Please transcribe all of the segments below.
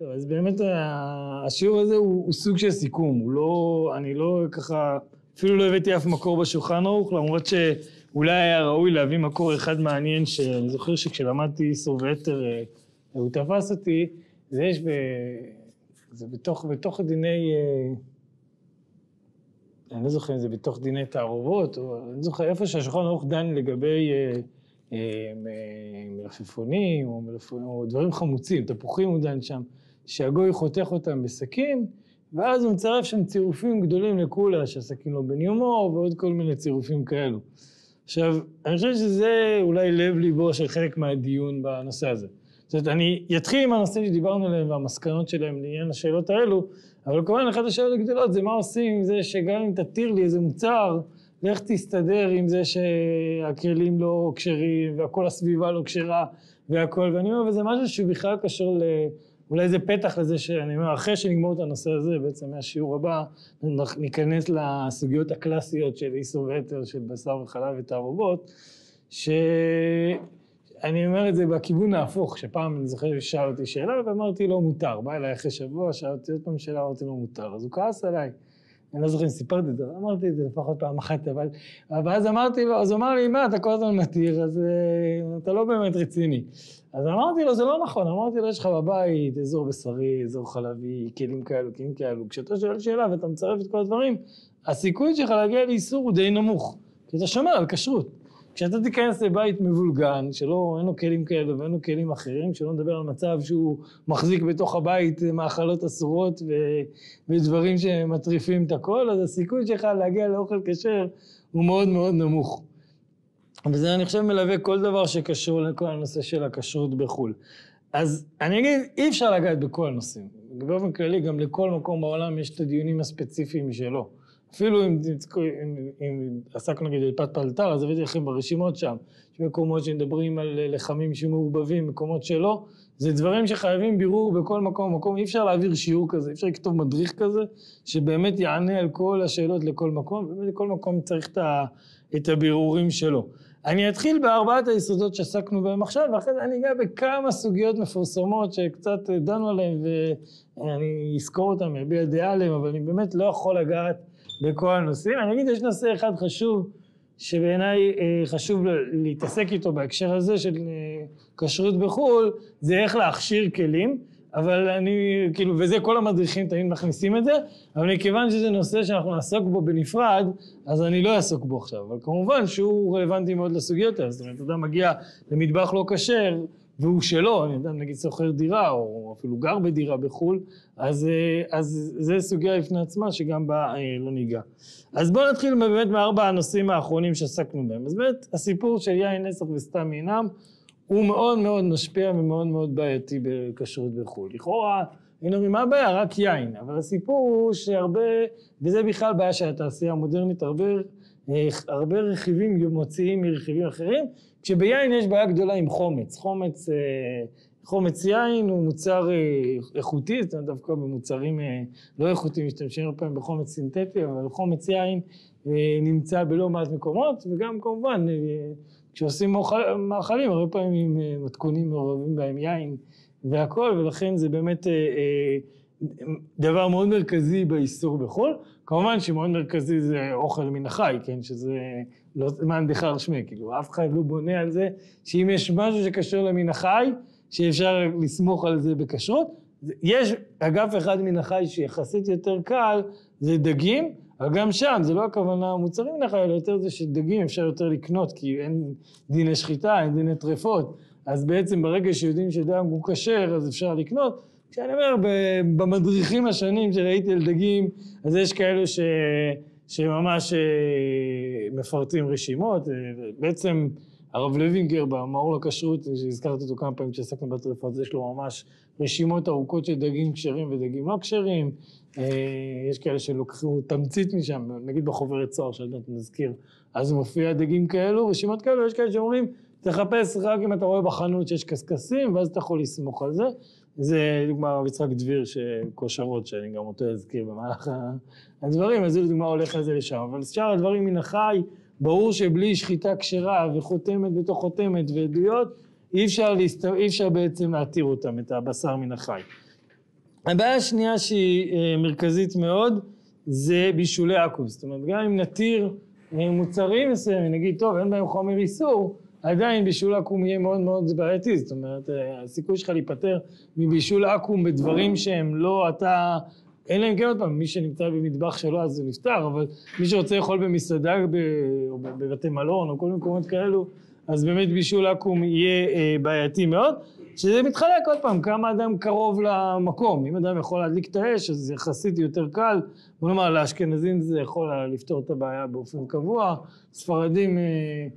טוב, אז באמת השיעור הזה הוא, הוא סוג של סיכום, הוא לא, אני לא ככה, אפילו לא הבאתי אף מקור בשולחן ערוך, למרות שאולי היה ראוי להביא מקור אחד מעניין, שאני זוכר שכשלמדתי איסור ויתר, אה, הוא תפס אותי, זה יש ב... זה בתוך, בתוך דיני, אה, אני לא זוכר אם זה בתוך דיני תערובות, או אני זוכר איפה שהשולחן ערוך דן לגבי אה, מלפפונים, או, מלפפונים, או דברים חמוצים, תפוחים הוא דן שם. שהגוי חותך אותם בסכין, ואז הוא מצרף שם צירופים גדולים לכולה, שהסכין לא בן יומו, ועוד כל מיני צירופים כאלו. עכשיו, אני חושב שזה אולי לב ליבו של חלק מהדיון בנושא הזה. זאת אומרת, אני אתחיל עם הנושא שדיברנו עליהם והמסקנות שלהם לעניין השאלות האלו, אבל כמובן אחת השאלות הגדולות זה מה עושים עם זה שגם אם תתיר לי איזה מוצר, לך תסתדר עם זה שהכלים לא כשרים והכל הסביבה לא כשרה והכל, ואני אומר, וזה משהו שהוא בכלל קשור ל... אולי זה פתח לזה שאני אומר, אחרי שנגמור את הנושא הזה, בעצם מהשיעור הבא, ניכנס לסוגיות הקלאסיות של איסור והתר, של בשר וחלב ותערובות, שאני אומר את זה בכיוון ההפוך, שפעם אני זוכר ששאל אותי שאלה ואמרתי לו מותר, בא אליי אחרי שבוע, שאלתי עוד פעם שאלה, אמרתי לו מותר, אז הוא כעס עליי. אני לא זוכר אם סיפרתי את זה, אמרתי את זה לפחות פעם אחת, אבל... ואז אמרתי לו, אז הוא אמר לי, מה, אתה כל הזמן מתיר, אז uh, אתה לא באמת רציני. אז אמרתי לו, זה לא נכון, אמרתי לו, יש לך בבית אזור בשרי, אזור חלבי, כלים כאלו, כלים כאלו. כשאתה שואל שאלה ואתה מצרף את כל הדברים, הסיכוי שלך להגיע לאיסור הוא די נמוך, כי אתה שומר על כשרות. כשאתה תיכנס לבית מבולגן, שלא, אין לו כלים כאלה ואין לו כלים אחרים, שלא נדבר על מצב שהוא מחזיק בתוך הבית מאכלות אסורות ו, ודברים שמטריפים את הכל, אז הסיכוי שלך להגיע לאוכל כשר הוא מאוד מאוד נמוך. וזה אני חושב מלווה כל דבר שקשור לכל הנושא של הכשרות בחו"ל. אז אני אגיד, אי אפשר לגעת בכל הנושאים. באופן כללי, גם לכל מקום בעולם יש את הדיונים הספציפיים משלו. אפילו אם, אם, אם עסקנו נגיד בפת פלטר, אז הבאתי לכם ברשימות שם, יש מקומות שמדברים על לחמים שמעורבבים, מקומות שלא, זה דברים שחייבים בירור בכל מקום ומקום, אי אפשר להעביר שיעור כזה, אי אפשר לכתוב מדריך כזה, שבאמת יענה על כל השאלות לכל מקום, ובאמת לכל מקום צריך את, ה, את הבירורים שלו. אני אתחיל בארבעת היסודות שעסקנו בהם עכשיו, ואחרי זה אני אגע בכמה סוגיות מפורסמות שקצת דנו עליהן, ואני אזכור אותן, אביע דעה עליהן, אבל אני באמת לא יכול לגעת בכל הנושאים. אני אגיד, יש נושא אחד חשוב, שבעיניי אה, חשוב להתעסק איתו בהקשר הזה של אה, כשרות בחו"ל, זה איך להכשיר כלים, אבל אני, כאילו, וזה כל המדריכים תמיד מכניסים את זה, אבל מכיוון שזה נושא שאנחנו נעסוק בו בנפרד, אז אני לא אעסוק בו עכשיו, אבל כמובן שהוא רלוונטי מאוד לסוגיות האלה, זאת אומרת, אדם מגיע למטבח לא כשר, והוא שלו, אני יודע, נגיד שוכר דירה, או אפילו גר בדירה בחו"ל, אז, אה, אז זה סוגיה בפני עצמה שגם בה אה, לא ניגע. אז בואו נתחיל באמת מארבע הנושאים האחרונים שעסקנו בהם. אז באמת הסיפור של יין נסח וסתם אינם הוא מאוד מאוד משפיע ומאוד מאוד בעייתי בכשרות בחו"ל. לכאורה, היינו אומרים מה הבעיה? רק יין, אבל הסיפור הוא שהרבה, וזה בכלל בעיה של התעשייה המודרנית, הרבה, אה, הרבה רכיבים מוציאים מרכיבים אחרים, כשביין יש בעיה גדולה עם חומץ. חומץ, אה, חומץ יין הוא מוצר אה, איכותי, זאת אומרת דווקא במוצרים אה, לא איכותיים משתמשים הרבה פעמים בחומץ סינתטי, אבל חומץ יין נמצא בלא מעט מקומות, וגם כמובן כשעושים מאכלים הרבה פעמים מתכונים מעורבים בהם יין והכל, ולכן זה באמת דבר מאוד מרכזי באיסור בחו"ל. כמובן שמאוד מרכזי זה אוכל מן החי, כן, שזה לא מאן דכר שמי, כאילו אף אחד לא בונה על זה שאם יש משהו שקשור למין החי, שאפשר לסמוך על זה בכשרות. יש אגף אחד מן החי שיחסית יותר קל, זה דגים, אבל גם שם זה לא הכוונה מוצרים מן החי, אלא יותר זה שדגים אפשר יותר לקנות, כי אין דיני שחיטה, אין דיני טרפות, אז בעצם ברגע שיודעים שדם הוא כשר אז אפשר לקנות. כשאני אומר במדריכים השונים שראיתי על דגים, אז יש כאלו ש... שממש אה, מפרטים רשימות, אה, בעצם הרב לוינגר במאור לכשרות, שהזכרתי אותו כמה פעמים כשעסקנו בטרפות, יש לו ממש רשימות ארוכות של דגים כשרים ודגים לא כשרים, אה, יש כאלה שלוקחו תמצית משם, נגיד בחוברת צוהר שעוד נזכיר, אז מופיע דגים כאלו, רשימות כאלו, יש כאלה שאומרים תחפש רק אם אתה רואה בחנות שיש קשקשים ואז אתה יכול לסמוך על זה, זה דוגמה הרב יצחק דביר כושרות, שאני גם אותו אזכיר במהלך הדברים, אז זה לדוגמה הולך לזה לשם. אבל שאר הדברים מן החי, ברור שבלי שחיטה כשרה וחותמת בתוך חותמת ועדויות, אי אפשר, להסת... אי אפשר בעצם להתיר אותם, את הבשר מן החי. הבעיה השנייה שהיא אה, מרכזית מאוד זה בישולי עכו"ם, זאת אומרת גם אם נתיר אה, מוצרים מסוימים, נגיד טוב אין בהם חומר איסור, עדיין בישול עכו"ם יהיה מאוד מאוד בעייתי, זאת אומרת אה, הסיכוי שלך להיפטר מבישול עכו"ם בדברים שהם לא אתה, אלא אם כן עוד פעם, מי שנמצא במטבח שלו אז זה נפתר, אבל מי שרוצה לאכול במסעדה או בבתי מלון או כל מקומות כאלו, אז באמת בישול עכו"ם יהיה בעייתי מאוד. שזה מתחלק עוד פעם, כמה אדם קרוב למקום. אם אדם יכול להדליק את האש, אז זה יחסית יותר קל. בוא נאמר, לאשכנזים זה יכול לפתור את הבעיה באופן קבוע. ספרדים, אה, אה, אה,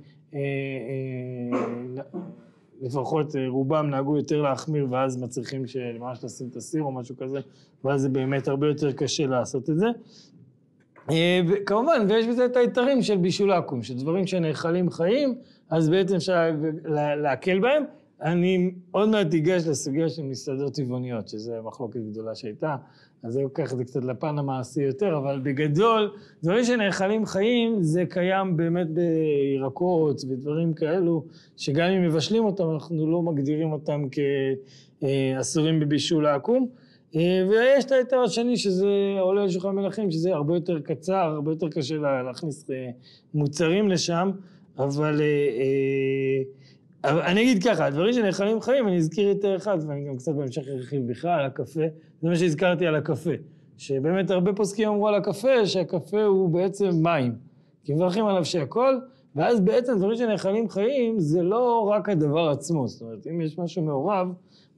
לפחות אה, רובם נהגו יותר להחמיר, ואז מצריכים ממש לשים את הסיר או משהו כזה, ואז זה באמת הרבה יותר קשה לעשות את זה. אה, וכמובן, ויש בזה את היתרים של בישול עכו"ם, שדברים שנאכלים חיים, אז בעצם אפשר להקל בהם. אני עוד מעט אגש לסוגיה של מסעדות טבעוניות, שזו מחלוקת גדולה שהייתה, אז זה לוקח את זה קצת לפן המעשי יותר, אבל בגדול, דברים שנאכלים חיים, זה קיים באמת בירקות ודברים כאלו, שגם אם מבשלים אותם, אנחנו לא מגדירים אותם כאסורים בבישול העקום. ויש את ההיתר השני שזה עולה על שולחן מלכים, שזה הרבה יותר קצר, הרבה יותר קשה להכניס מוצרים לשם, אבל... אבל אני אגיד ככה, הדברים שנאכלים חיים, אני אזכיר יותר אחד, ואני גם קצת בהמשך ארחיב בכלל על הקפה, זה מה שהזכרתי על הקפה. שבאמת הרבה פוסקים אמרו על הקפה, שהקפה הוא בעצם מים. כי מברכים עליו שהכל, ואז בעצם דברים שנאכלים חיים, זה לא רק הדבר עצמו. זאת אומרת, אם יש משהו מעורב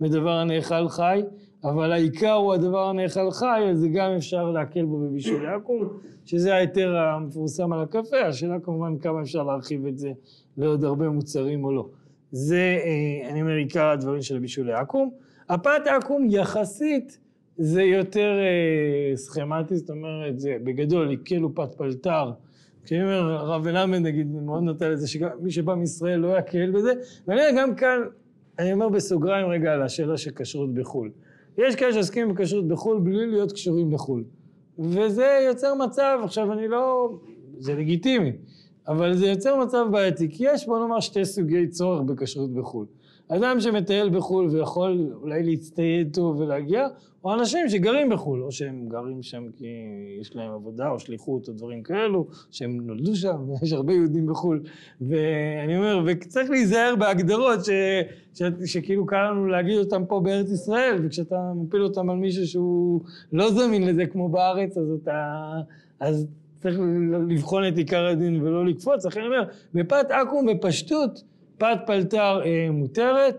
בדבר הנאכל חי, אבל העיקר הוא הדבר הנאכל חי, אז זה גם אפשר להקל בו בבישול יעקום, שזה ההיתר המפורסם על הקפה. השאלה כמובן כמה אפשר להרחיב את זה לעוד הרבה מוצרים או לא. זה, אה, אני אומר, עיקר הדברים של הבישול לעכו"ם. הפת עכו"ם יחסית זה יותר אה, סכמטי, זאת אומרת, זה בגדול, כאילו פת פלטר. כשאני אומר, הרב מלמד נגיד, מאוד נוטה לזה שמי שבא מישראל לא יקל בזה, ואני אומר, גם כאן, אני אומר בסוגריים רגע על השאלה של כשרות בחו"ל. יש כאלה שעוסקים בכשרות בחו"ל בלי להיות קשורים לחו"ל. וזה יוצר מצב, עכשיו אני לא, זה לגיטימי. אבל זה יוצר מצב בעייתי, כי יש בוא נאמר שתי סוגי צורך בכשרות בחו"ל. אדם שמטייל בחו"ל ויכול אולי להצטייד טוב ולהגיע, או אנשים שגרים בחו"ל, או שהם גרים שם כי יש להם עבודה או שליחות או דברים כאלו, שהם נולדו שם, יש הרבה יהודים בחו"ל, ואני אומר, וצריך להיזהר בהגדרות ש, ש, שכאילו קל לנו להגיד אותם פה בארץ ישראל, וכשאתה מפיל אותם על מישהו שהוא לא זמין לזה כמו בארץ, אז אתה... אז צריך לבחון את עיקר הדין ולא לקפוץ, לכן אני אומר, בפת עכו"ם בפשטות, פת פלטר אה, מותרת,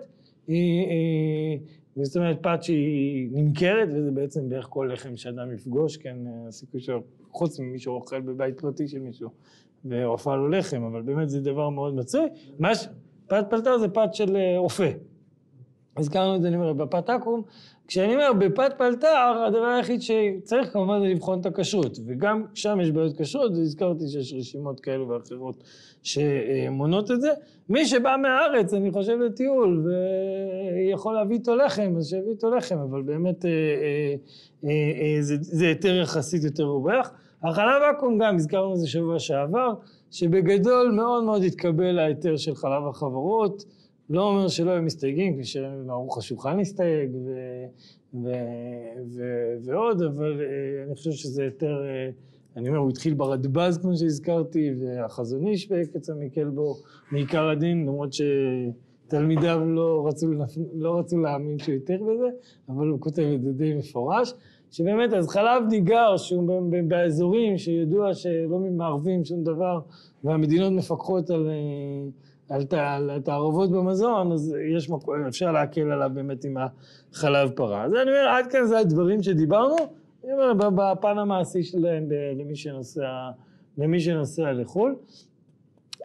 אה, אה, זאת אומרת פת שהיא נמכרת, וזה בעצם בערך כל לחם שאדם יפגוש, כן, הסיכוי שלו, חוץ ממישהו אוכל בבית פרטי של מישהו, ועופה לו לחם, אבל באמת זה דבר מאוד מצוי. ש... פת פלטר זה פת של אופה. הזכרנו את זה, אני אומר, בפת עכו"ם, כשאני אומר בפת פלטר, הדבר היחיד שצריך כמובן זה לבחון את הכשרות, וגם שם יש בעיות כשרות, והזכרתי שיש רשימות כאלו ואחרות שמונות את זה. מי שבא מהארץ, אני חושב לטיול, ויכול להביא איתו לחם, אז שיביא איתו לחם, אבל באמת אה, אה, אה, זה היתר יחסית יותר רווח. החלב עכו"ם גם, הזכרנו את זה שבוע שעבר, שבגדול מאוד מאוד התקבל ההיתר של חלב החברות. לא אומר שלא היו מסתייגים, כפי שערוך השולחן הסתייג ו, ו, ו, ועוד, אבל אה, אני חושב שזה יותר, אה, אני אומר, הוא התחיל ברדב"ז כמו שהזכרתי, והחזון איש בקצה מקל בו מעיקר הדין, למרות שתלמידיו לא רצו, לא רצו להאמין שהוא יותר בזה, אבל הוא כותב את זה די מפורש. שבאמת אז חלב ניגר שהוא באזורים שידוע שלא מערבים שום דבר והמדינות מפקחות על אה, על תערובות במזון, אז יש מקום, אפשר להקל עליו באמת עם החלב פרה. אז אני אומר, עד כאן זה הדברים שדיברנו, אני אומר, בפן המעשי שלהם למי שנוסע, למי שנוסע לחו"ל.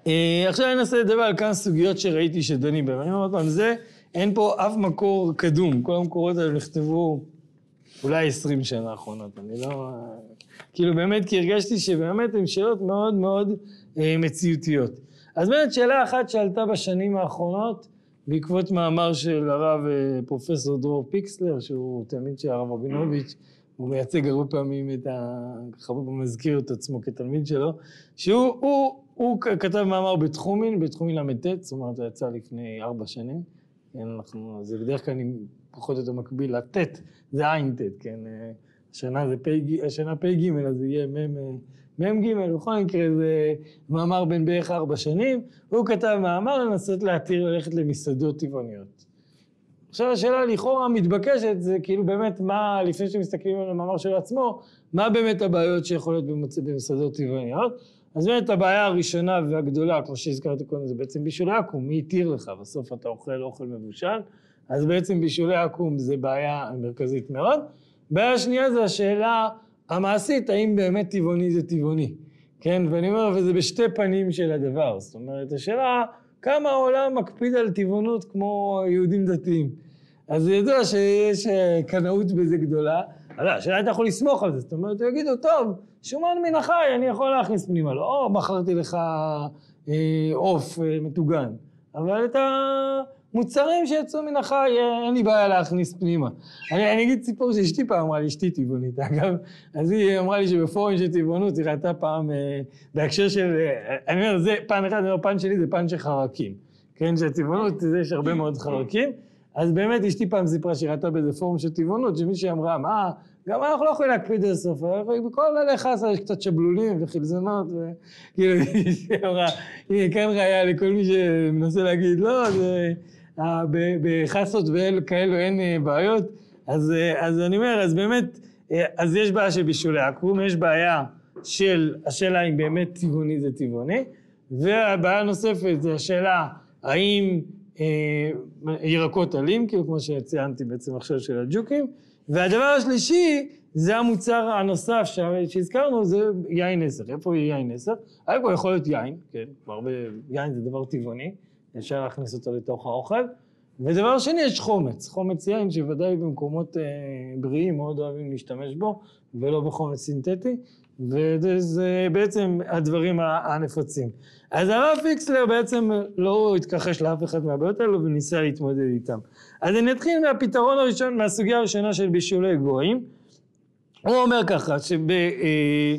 אה, עכשיו אני אנסה לדבר על כמה סוגיות שראיתי שדנים בהן. אני אומר עוד פעם, זה, אין פה אף מקור קדום, כל המקורות האלה נכתבו אולי עשרים שנה האחרונות, אני לא... כאילו באמת, כי הרגשתי שבאמת הן שאלות מאוד מאוד אה, מציאותיות. אז באמת שאלה אחת שעלתה בשנים האחרונות בעקבות מאמר של הרב אה, פרופסור דרור פיקסלר שהוא תלמיד של הרב רבינוביץ' הוא מייצג הרבה פעמים את ה... ככה הוא מזכיר את עצמו כתלמיד שלו שהוא הוא, הוא כתב מאמר בתחומין, בתחומין ל"ט, זאת אומרת זה יצא לפני ארבע שנים כן, אנחנו, זה בדרך כלל פחות או יותר מקביל לט', זה עין ט', כן? השנה זה פ', השנה פ' ג', אז זה יהיה מ' מ"ג, בכל מקרה זה מאמר בן בערך ארבע שנים, הוא כתב מאמר לנסות להתיר ללכת למסעדות טבעוניות. עכשיו השאלה לכאורה המתבקשת זה כאילו באמת מה, לפני שמסתכלים על המאמר של עצמו, מה באמת הבעיות שיכולות במסעדות טבעוניות. אז באמת הבעיה הראשונה והגדולה, כמו שהזכרתי קודם, זה בעצם בישולי עכו"ם, מי התיר לך? בסוף אתה אוכל אוכל מבושל, אז בעצם בישולי עכו"ם זה בעיה מרכזית מאוד. בעיה שנייה זה השאלה המעשית, האם באמת טבעוני זה טבעוני, כן? ואני אומר, וזה בשתי פנים של הדבר. זאת אומרת, השאלה, כמה העולם מקפיד על טבעונות כמו יהודים דתיים. אז ידוע שיש אה, קנאות בזה גדולה. אז השאלה אתה יכול לסמוך על זה. זאת אומרת, יגידו, טוב, שומן מן החי, אני יכול להכניס פנימה. לא, מכרתי לך אה, עוף אה, מטוגן. אבל את ה... מוצרים שיצאו מן החי, אין לי בעיה להכניס פנימה. אני, אני אגיד סיפור שאשתי פעם אמרה לי, אשתי טבעונית אגב, אז היא אמרה לי שבפורום של טבעונות היא ראתה פעם אה, בהקשר של, אה, אני אומר, זה פן אחד, אני אומר, פן שלי זה פן של חרקים. כן, שטבעונות, זה יש הרבה מאוד חרקים. אז באמת אשתי פעם סיפרה שהיא ראתה באיזה פורום של טבעונות, שמישהי אמרה, מה, גם אנחנו לא יכולים להקפיד עד הסוף, בכל עלי חסה יש קצת שבלולים וחלזונות, וכאילו, היא אמרה, הנה כאן ראיה לכל מי שמנסה להגיד, לא, זה... בחסות וכאלו אין אה, בעיות, אז, אה, אז אני אומר, אז באמת, אה, אז יש בעיה של בישולי עכו"ם, יש בעיה של השאלה אם באמת טבעוני זה טבעוני, והבעיה הנוספת זה השאלה האם אה, ירקות עלים, כאילו כמו שציינתי בעצם עכשיו של הג'וקים, והדבר השלישי זה המוצר הנוסף שהזכרנו, זה יין נסר. איפה יהיה יין נסר? איפה יכול להיות יין, כן, הרבה, יין זה דבר טבעוני. אפשר להכניס אותו לתוך האוכל. ודבר שני, יש חומץ. חומץ יין שוודאי במקומות אה, בריאים מאוד אוהבים להשתמש בו, ולא בחומץ סינתטי, וזה בעצם הדברים הנפוצים. אז הרב פיקסלר בעצם לא התכחש לאף אחד מהבעיות האלו וניסה להתמודד איתם. אז אני אתחיל מהפתרון הראשון, מהסוגיה הראשונה של בישולי גויים. הוא אומר ככה, שב, אה,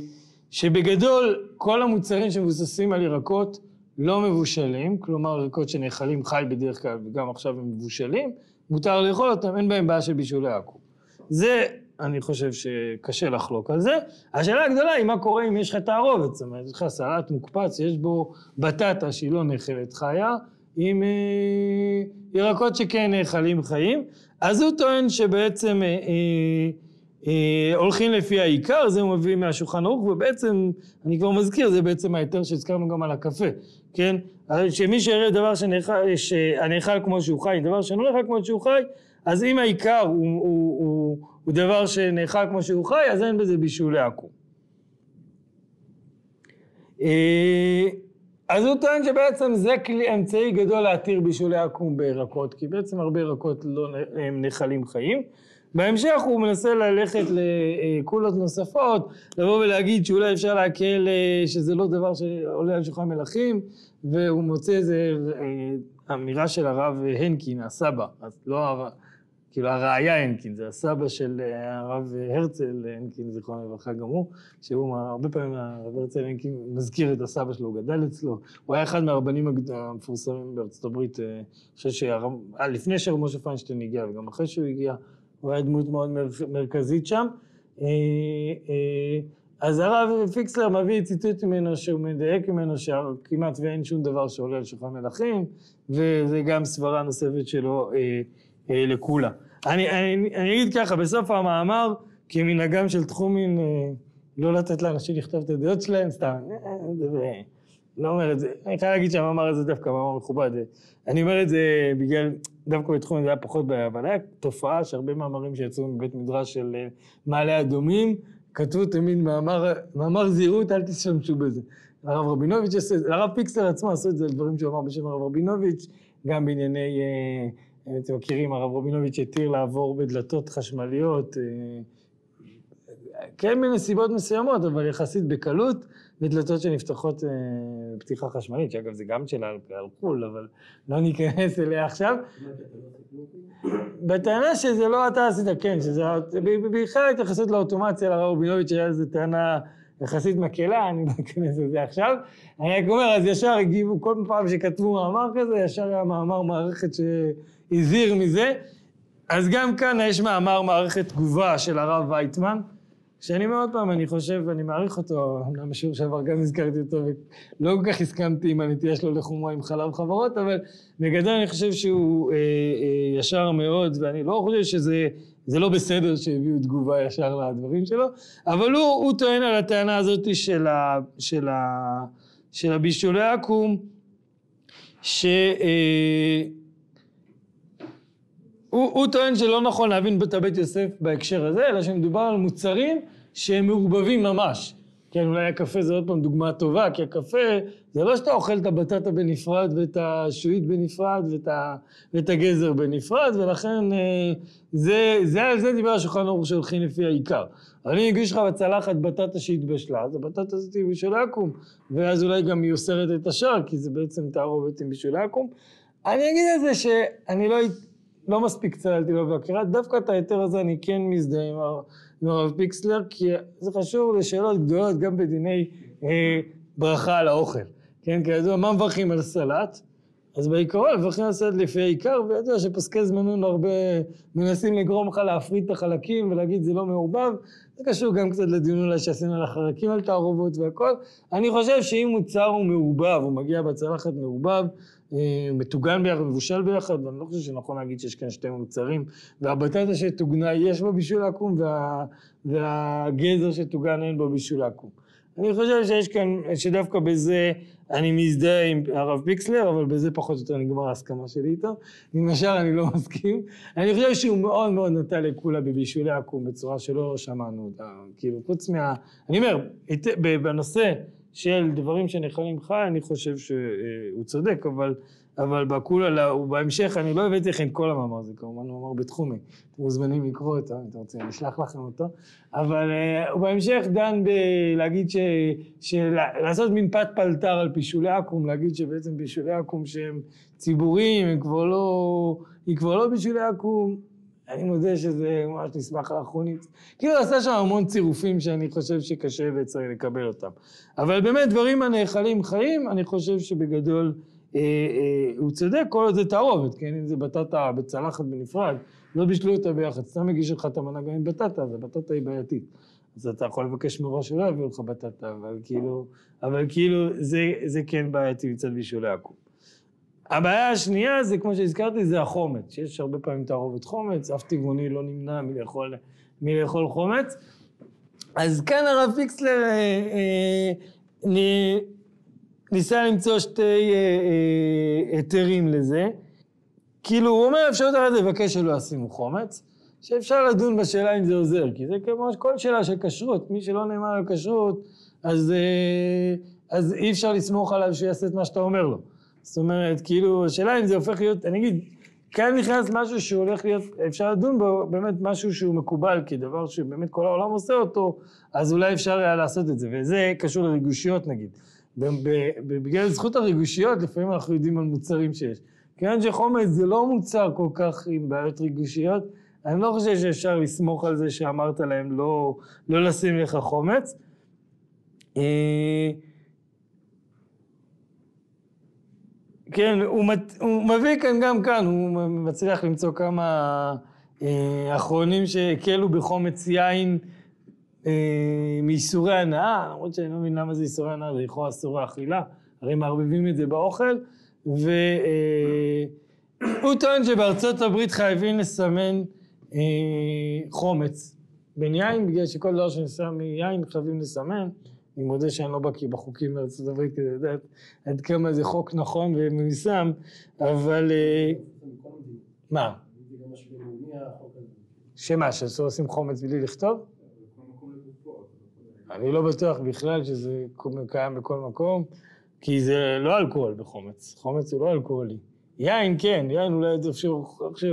שבגדול כל המוצרים שמבוססים על ירקות לא מבושלים, כלומר ירקות שנאכלים חי בדרך כלל וגם עכשיו הם מבושלים, מותר לאכול אותם, אין בהם בעיה של בישולי עכו"ם. זה, אני חושב שקשה לחלוק על זה. השאלה הגדולה היא מה קורה אם יש לך תערובת, זאת אומרת, יש לך סלט מוקפץ, יש בו בטטה שהיא לא נאכלת חיה, עם אה, ירקות שכן נאכלים חיים, אז הוא טוען שבעצם אה, אה, אה, הולכים לפי העיקר, זה הוא מביא מהשולחן ערוך, ובעצם, אני כבר מזכיר, זה בעצם ההיתר שהזכרנו גם על הקפה, כן? שמי שיראה דבר שנאכל כמו שהוא חי, דבר שלא נאכל כמו שהוא חי, אז אם העיקר הוא, הוא, הוא, הוא דבר שנאכל כמו שהוא חי, אז אין בזה בישולי עכו"ם. אה, אז הוא טוען שבעצם זה כלי, אמצעי גדול להתיר בישולי עכו"ם בירקות, כי בעצם הרבה ירקות לא נחלים חיים. בהמשך הוא מנסה ללכת לקולות נוספות, לבוא ולהגיד שאולי אפשר להקל אה, שזה לא דבר שעולה על שולחן מלכים, והוא מוצא איזה אה, אמירה של הרב הנקין, הסבא, אז לא כאילו הראיה הנקין, זה הסבא של אה, הרב הרצל הנקין, זיכרונו לברכה גם הוא, שהוא הרבה פעמים הרב הרצל הנקין מזכיר את הסבא שלו, הוא גדל אצלו, הוא היה אחד מהרבנים המפורסמים בארצות הברית, אני חושב שלפני שהרב משה פיינשטיין הגיע וגם אחרי שהוא הגיע, הוא היה דמות מאוד מרכזית שם. אה, אה, אז הרב פיקסלר מביא ציטוט ממנו שהוא מדייק ממנו שכמעט ואין שום דבר שעולה על שולחן מלכים וזה גם סברה נוספת שלו אה, אה, לכולה. אני, אני, אני אגיד ככה, בסוף המאמר כמנהגם של תחומין אה, לא לתת לאנשים לכתוב את הדעות שלהם, סתם, אה, לא אומר את זה, אני חייב להגיד שהמאמר הזה דווקא מאמר מכובד, אני אומר את זה בגלל, דווקא בתחום הזה היה פחות בעיה, אבל היה תופעה שהרבה מאמרים שיצאו מבית מדרש של אה, מעלה אדומים, כתבו תמיד מאמר, מאמר זהירות, אל תשתמשו בזה. הרב רבינוביץ' עשה את זה, הרב פיקסלר עצמו עשו את זה דברים שהוא אמר בשם הרב רבינוביץ', גם בענייני, אה, אתם מכירים, הרב רבינוביץ' התיר לעבור בדלתות חשמליות, אה, כן בנסיבות מסוימות, אבל יחסית בקלות. ודלתות שנפתחות אה, פתיחה חשמלית, שאגב זה גם של אלחול, אבל לא ניכנס אליה עכשיו. בטענה שזה לא אתה עשית, כן, שזה, בכלל התייחסות לאוטומציה לרב רבינוביץ' היה איזו טענה יחסית מקלה, אני לא אכנס לזה עכשיו. אני רק אומר, אז ישר הגיבו, כל פעם שכתבו מאמר כזה, ישר היה מאמר מערכת שהזהיר מזה. אז גם כאן יש מאמר מערכת תגובה של הרב וייטמן, שאני מאוד פעם, אני חושב, אני מעריך אותו, אמנם בשיעור שעבר גם הזכרתי אותו, ולא כל כך הסכמתי עם הנטייה שלו לחומרה עם חלב חברות, אבל בגדול אני חושב שהוא אה, אה, ישר מאוד, ואני לא חושב שזה זה לא בסדר שהביאו תגובה ישר לדברים שלו, אבל הוא, הוא טוען על הטענה הזאת של, ה, של, ה, של הבישולי עכו"ם, ש... אה, הוא, הוא טוען שלא נכון להבין את הבית יוסף בהקשר הזה, אלא שמדובר על מוצרים שהם מעורבבים ממש. כן, אולי הקפה זה עוד פעם דוגמה טובה, כי הקפה זה לא שאתה אוכל את הבטטה בנפרד ואת השועית בנפרד ואת, ה, ואת הגזר בנפרד, ולכן אה, זה, זה, זה דיבר השולחן ערוך שהולכים לפי העיקר. אם אגיש לך בצלחת בטטה שהתבשלה, אז הבטטה הזאת היא בשביל העקום, ואז אולי גם היא אוסרת את השאר, כי זה בעצם תערובת עם בשביל העקום. אני אגיד את זה שאני לא... לא מספיק צללתי לו בהכרה, דווקא את ההיתר הזה אני כן מזדהה עם, הרב פיקסלר, כי זה חשוב לשאלות גדולות גם בדיני אה, ברכה על האוכל. כן, כידוע, מה מברכים על סלט? אז בעיקרון מברכים סלט לפי העיקר, וידוע שפסקי זמנון הרבה מנסים לגרום לך להפריד את החלקים ולהגיד זה לא מעורבב, זה קשור גם קצת לדיון אולי שעשינו על החרקים על תערובות והכל. אני חושב שאם מוצר הוא מעורבב, הוא מגיע בצלחת מעורבב, אה, מטוגן ביחד, מבושל ביחד, ואני לא חושב שנכון להגיד שיש כאן שתי מוצרים. והבטטה שטוגנה יש בה בישול עקום, וה, והגזר שטוגן אין בו בישול עקום. אני חושב שיש כאן, שדווקא בזה אני מזדהה עם הרב פיקסלר, אבל בזה פחות או יותר נגמר ההסכמה שלי איתו. עם השאר אני לא מסכים. אני חושב שהוא מאוד מאוד נטע לכולה בבישולי עקום בצורה שלא שמענו אותה. כאילו, חוץ מה... אני אומר, בנושא של דברים שנכונים חי, אני חושב שהוא צודק, אבל, אבל בכולה, בהמשך, אני לא הבאתי לכם את כל המאמר הזה, כמובן הוא אמר בתחומי, אתם מוזמנים לקרוא אותו, אם אתם רוצים, אני אשלח לכם אותו, אבל הוא בהמשך דן בלהגיד ש... של... לעשות מין פת פלטר על פישולי עכו"ם, להגיד שבעצם פישולי עכו"ם שהם ציבוריים, הם כבר לא... היא כבר לא פישולי עכו"ם, אני מודה שזה ממש נסמך על האחרונית. כאילו עשה שם המון צירופים שאני חושב שקשה וצריך לקבל אותם. אבל באמת דברים הנאכלים חיים, אני חושב שבגדול אה, אה, הוא צודק, כל עוד זה תערובת, כן? אם זה בטטה בצלחת בנפרד, לא בישלו אותה ביחד, סתם מגיש לך את המנה גם עם בטטה, אז הבטטה היא בעייתית. אז אתה יכול לבקש מראש שלא יביאו לך בטטה, אבל כאילו, אבל כאילו זה, זה כן בעייתי מצד בישולי עכו"ם. הבעיה השנייה זה, כמו שהזכרתי, זה החומץ, שיש הרבה פעמים תערובת חומץ, אף טבעוני לא נמנע מלאכול, מלאכול חומץ. אז כאן הרב פיקסלר אה, אה, ניסה למצוא שתי אה, אה, היתרים לזה. כאילו, הוא אומר, אפשר אחת לבקש שלא ישימו חומץ, שאפשר לדון בשאלה אם זה עוזר, כי זה כמו כל שאלה של כשרות, מי שלא נאמר על כשרות, אז, אה, אז אי אפשר לסמוך עליו שיעשה את מה שאתה אומר לו. זאת אומרת, כאילו, השאלה אם זה הופך להיות, אני אגיד, כאן נכנס משהו שהוא הולך להיות, אפשר לדון בו, באמת משהו שהוא מקובל, כדבר שבאמת כל העולם עושה אותו, אז אולי אפשר היה לעשות את זה, וזה קשור לריגושיות נגיד. בגלל זכות הריגושיות, לפעמים אנחנו יודעים על מוצרים שיש. כיוון שחומץ זה לא מוצר כל כך עם בעיות ריגושיות, אני לא חושב שאפשר לסמוך על זה שאמרת להם לא, לא לשים לך חומץ. אה, כן, הוא, מת, הוא מביא כאן גם כאן, הוא מצליח למצוא כמה אה, אחרונים שהקלו בחומץ יין אה, מייסורי הנאה, למרות שאני לא מבין למה זה ייסורי הנאה, זה לכאורה אסורי אכילה, הרי מערבבים את זה באוכל, והוא אה, טוען שבארצות הברית חייבים לסמן אה, חומץ בין יין, בגלל שכל דבר שנסע מיין חייבים לסמן. אני מודה שאני לא בקיא בחוקים בארצות הברית כדי לדעת עד כמה זה חוק נכון ומיושם, אבל... מה? שמה, שאסור לשים חומץ בלי לכתוב? אני לא בטוח בכלל שזה קיים בכל מקום, כי זה לא אלכוהול בחומץ, חומץ הוא לא אלכוהולי. יין כן, יין אולי אפשר,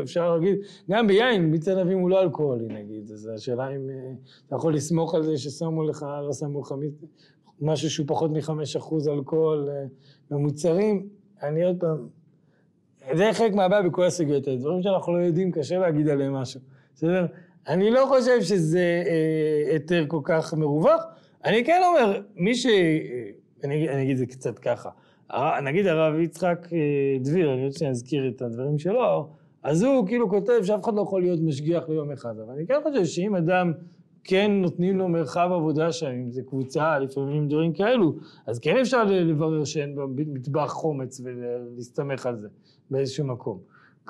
אפשר להגיד, גם ביין מיץ ענבים הוא לא אלכוהולי נגיד, אז השאלה אם אה, אתה יכול לסמוך על זה ששמו לך, לא שמו לך משהו שהוא פחות מחמש אחוז אלכוהול אה, במוצרים, אני עוד פעם, זה חלק מהבעיה בכל הסוגיות האלה, דברים שאנחנו לא יודעים, קשה להגיד עליהם משהו, בסדר? אני לא חושב שזה אה, היתר כל כך מרווח, אני כן אומר, מי ש... אני, אני אגיד את זה קצת ככה, נגיד הרב יצחק אה, דביר, אני רוצה להזכיר את הדברים שלו, אז הוא כאילו כותב שאף אחד לא יכול להיות משגיח ליום אחד, אבל אני כן חושב שאם אדם כן נותנים לו מרחב עבודה שם, אם זה קבוצה, לפעמים דברים כאלו, אז כן אפשר לברר שאין במטבח חומץ ולהסתמך על זה באיזשהו מקום.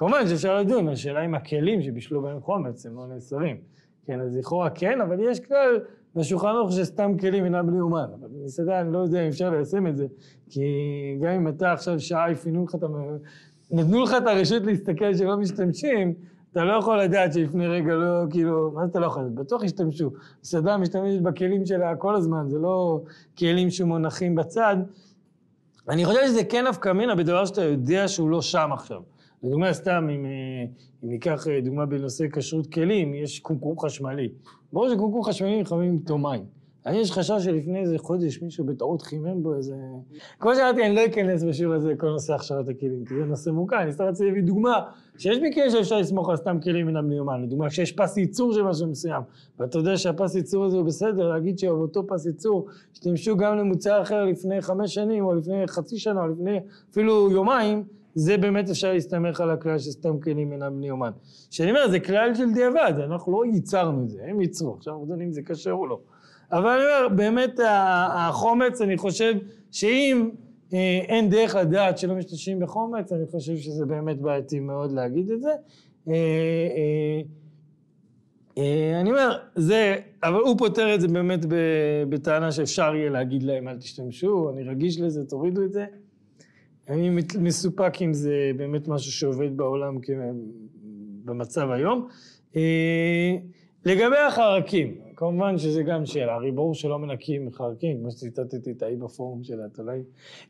כמובן שאפשר לדון, השאלה אם הכלים שבישלו בהם חומץ הם לא נאסרים. כן, אז לכאורה כן, אבל יש כלל בשולחן ערוך שסתם כלים אינם בני אומן. אבל במסעדה אני לא יודע אם אפשר ליישם את זה, כי גם אם אתה עכשיו שעה יפינו לך את ה... נתנו לך את הרשות להסתכל שלא משתמשים, אתה לא יכול לדעת שלפני רגע לא, כאילו, מה זה אתה לא יכול לדעת? בטוח השתמשו. מסעדה משתמשת בכלים שלה כל הזמן, זה לא כלים שמונחים בצד. אני חושב שזה כן נפקא מינה בדבר שאתה יודע שהוא לא שם עכשיו. לדוגמה, סתם, אם, אה, אם ניקח אה, דוגמה בנושא כשרות כלים, יש קומקום חשמלי. ברור שקומקום חשמלי לפעמים איתו מים. אני יש חשש שלפני איזה חודש מישהו בטעות חימם בו איזה... כמו שאמרתי, אני לא אכנס בשיעור הזה כל נושא הכשרת הכלים, כי זה נושא מוכר, אני סתם רוצה להביא דוגמה, שיש מקרים שאפשר לסמוך על סתם כלים מן המיומן, לדוגמה, כשיש פס ייצור של משהו מסוים, ואתה יודע שהפס ייצור הזה הוא בסדר, להגיד שבאותו פס ייצור השתמשו גם למוצר אחר לפני חמש שנים, או לפני חצי שנה, או לפני אפילו יומיים, זה באמת אפשר להסתמך על הכלל שסתם כלים אינם בני אומן. שאני אומר, זה כלל של דיעבד, אנחנו לא ייצרנו את זה, הם ייצרו, עכשיו אנחנו יודעים אם זה כשר או לא. אבל אני אומר, באמת החומץ, אני חושב שאם אה, אין דרך לדעת שלא משתמשים בחומץ, אני חושב שזה באמת בעייתי מאוד להגיד את זה. אה, אה, אני אומר, זה, אבל הוא פותר את זה באמת בטענה שאפשר יהיה להגיד להם אל תשתמשו, אני רגיש לזה, תורידו את זה. אני מסופק אם זה באמת משהו שעובד בעולם במצב היום. לגבי החרקים, כמובן שזה גם שאלה, הרי ברור שלא מנקים מחרקים, כמו שציטטתי את האי בפורום של התולעים.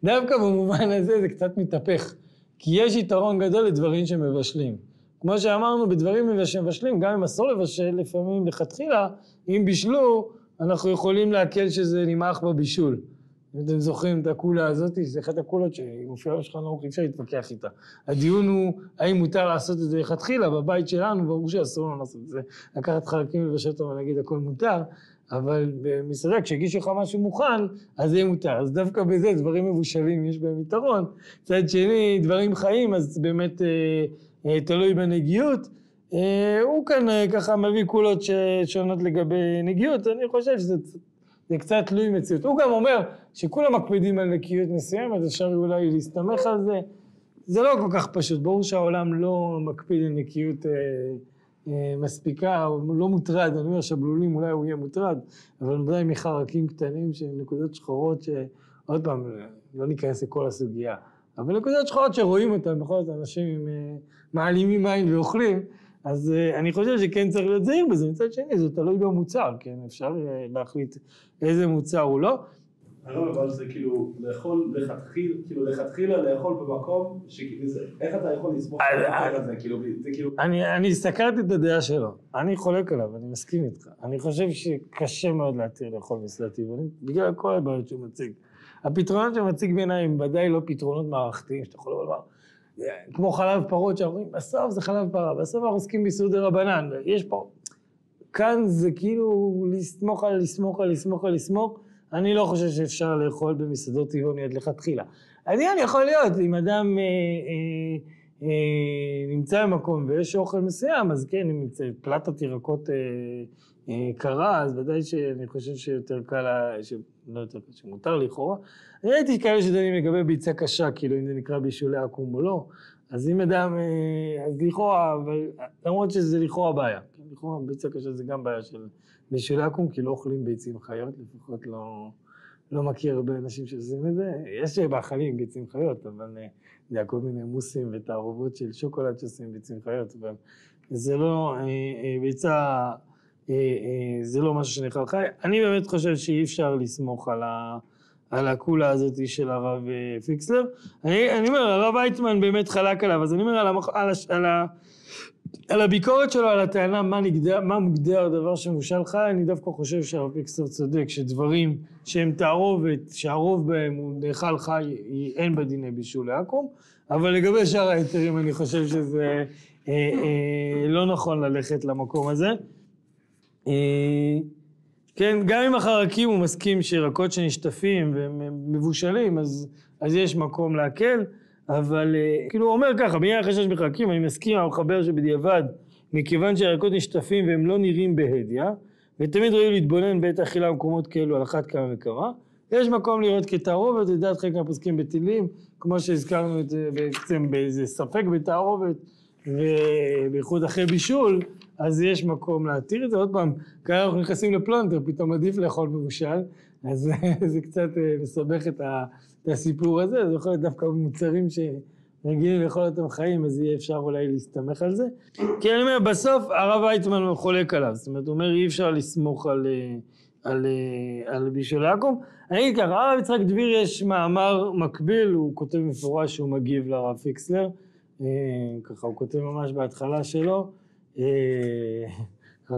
דווקא במובן הזה זה קצת מתהפך, כי יש יתרון גדול לדברים שמבשלים. כמו שאמרנו, בדברים שמבשלים, גם אם אסור לבשל, לפעמים לכתחילה, אם בישלו, אנחנו יכולים להקל שזה נמעך בבישול. אם אתם זוכרים את הקולה הזאת, זה אחת הקולות שמופיעה בשולחן ערוך, אי אפשר להתווכח איתה. הדיון הוא האם מותר לעשות את זה לכתחילה, בבית שלנו ברור שאסור לנו לעשות את זה, לקחת חלקים לבשל אותם ולהגיד הכל מותר, אבל במסעדה כשהגישו לך משהו מוכן, אז זה מותר. אז דווקא בזה דברים מבושלים יש בהם יתרון. מצד שני, דברים חיים, אז באמת אה, אה, תלוי בנגיעות. אה, הוא כאן אה, ככה מביא קולות שונות לגבי נגיעות, אני חושב שזה זה קצת תלוי מציאות. הוא גם אומר שכולם מקפידים על נקיות מסוימת, אפשר אולי להסתמך על זה. זה לא כל כך פשוט, ברור שהעולם לא מקפיד על נקיות אה, אה, מספיקה, הוא לא מוטרד, אני אומר שבלולים אולי הוא יהיה מוטרד, אבל ודאי מחרקים קטנים שהם נקודות שחורות שעוד פעם, לא ניכנס לכל הסוגיה, אבל נקודות שחורות שרואים אותן, בכל זאת אנשים אה, מעלימים עין ואוכלים, אז uh, אני חושב שכן צריך להיות זהיר בזה, מצד שני זה תלוי במוצר, כן, אפשר uh, להחליט איזה מוצר הוא לא. הרב, אבל זה כאילו לאכול לכתחילה, כאילו לכתחילה לאכול במקום, שכאילו איך אתה יכול לסמוך על זה, כאילו, זה כאילו... אני, אני הסתכלתי את הדעה שלו, אני חולק עליו, אני מסכים איתך. אני חושב שקשה מאוד להתיר לאכול מסעדה טבעונית, בגלל כל הבעיות שהוא מציג. הפתרונות שהוא מציג בעיניי הם ודאי לא פתרונות מערכתיים, שאתה יכול לומר. כמו חלב פרות שאנחנו אומרים, בסוף זה חלב פרה, בסוף אנחנו עוסקים באיסור דה רבנן, יש פה... כאן זה כאילו לסמוך על לסמוך על לסמוך על לסמוך, אני לא חושב שאפשר לאכול במסעדות טבעוניות לכתחילה. העניין יכול להיות, אם אדם אה, אה, אה, נמצא במקום ויש אוכל מסוים, אז כן, אם נמצא פלטת ירקות אה, אה, קרה, אז ודאי שאני חושב שיותר קל, ש... לא יותר קל, שמותר לכאורה. ראיתי כאלה שדנים לגבי ביצה קשה, כאילו אם זה נקרא בישולי עקום או לא, אז אם אדם, אה, אז לכאורה, אבל למרות שזה לכאורה בעיה. כן, לכאורה ביצה קשה זה גם בעיה של בישולי עקום, כי לא אוכלים ביצים חיות, לפחות לא, לא מכיר הרבה אנשים שעושים את זה. יש מאכלים ביצים חיות, אבל אה, זה היה כל מיני מוסים ותערובות של שוקולד שעושים ביצים חיות, אבל זה לא, ביצה... אה, אה, זה לא משהו שנאכל חי. אני באמת חושב שאי אפשר לסמוך על, ה, על הקולה הזאת של הרב אה, פיקסלר. אני, אני אומר, הרב ויצמן באמת חלק עליו, אז אני אומר על, המח, על, על, ה, על הביקורת שלו, על הטענה מה, נגדר, מה מוגדר דבר שמושל חי, אני דווקא חושב שהרב פיקסלר צודק, שדברים שהם תערובת, שהרוב בהם הוא נאכל חי, אין בדיני בישול לעכו"ם, אבל לגבי שאר ההיתרים אני חושב שזה אה, אה, לא נכון ללכת למקום הזה. אה, כן, גם עם החרקים הוא מסכים שירקות שנשטפים והם מבושלים, אז, אז יש מקום להקל, אבל אה, כאילו הוא אומר ככה, בעניין החשש מחלקים, אני מסכים עם המחבר שבדיעבד, מכיוון שהירקות נשטפים והם לא נראים בהדיא, ותמיד ראוי להתבונן בעת אכילה במקומות כאלו על אחת כמה וכמה. יש מקום לראות כתערובת, לדעת חלק מהפוסקים בטילים, כמו שהזכרנו את זה בעצם באיזה ספק בתערובת, ובייחוד אחרי בישול, אז יש מקום להתיר את זה. עוד פעם, כאן אנחנו נכנסים לפלונטר, פתאום עדיף לאכול מבושל, אז זה קצת אה, מסבך את, הסיפור הזה, זה יכול להיות דווקא במוצרים שרגילים לאכול אותם חיים, אז יהיה אפשר אולי להסתמך על זה. כי אני אומר, בסוף הרב ויצמן חולק עליו, זאת אומרת, הוא אומר אי אפשר לסמוך על... אה, על, אה, על בישול יעקב. אני אגיד ככה, הרב יצחק דביר יש מאמר מקביל, הוא כותב מפורש שהוא מגיב לרב פיקסלר, ככה הוא כותב ממש בהתחלה שלו,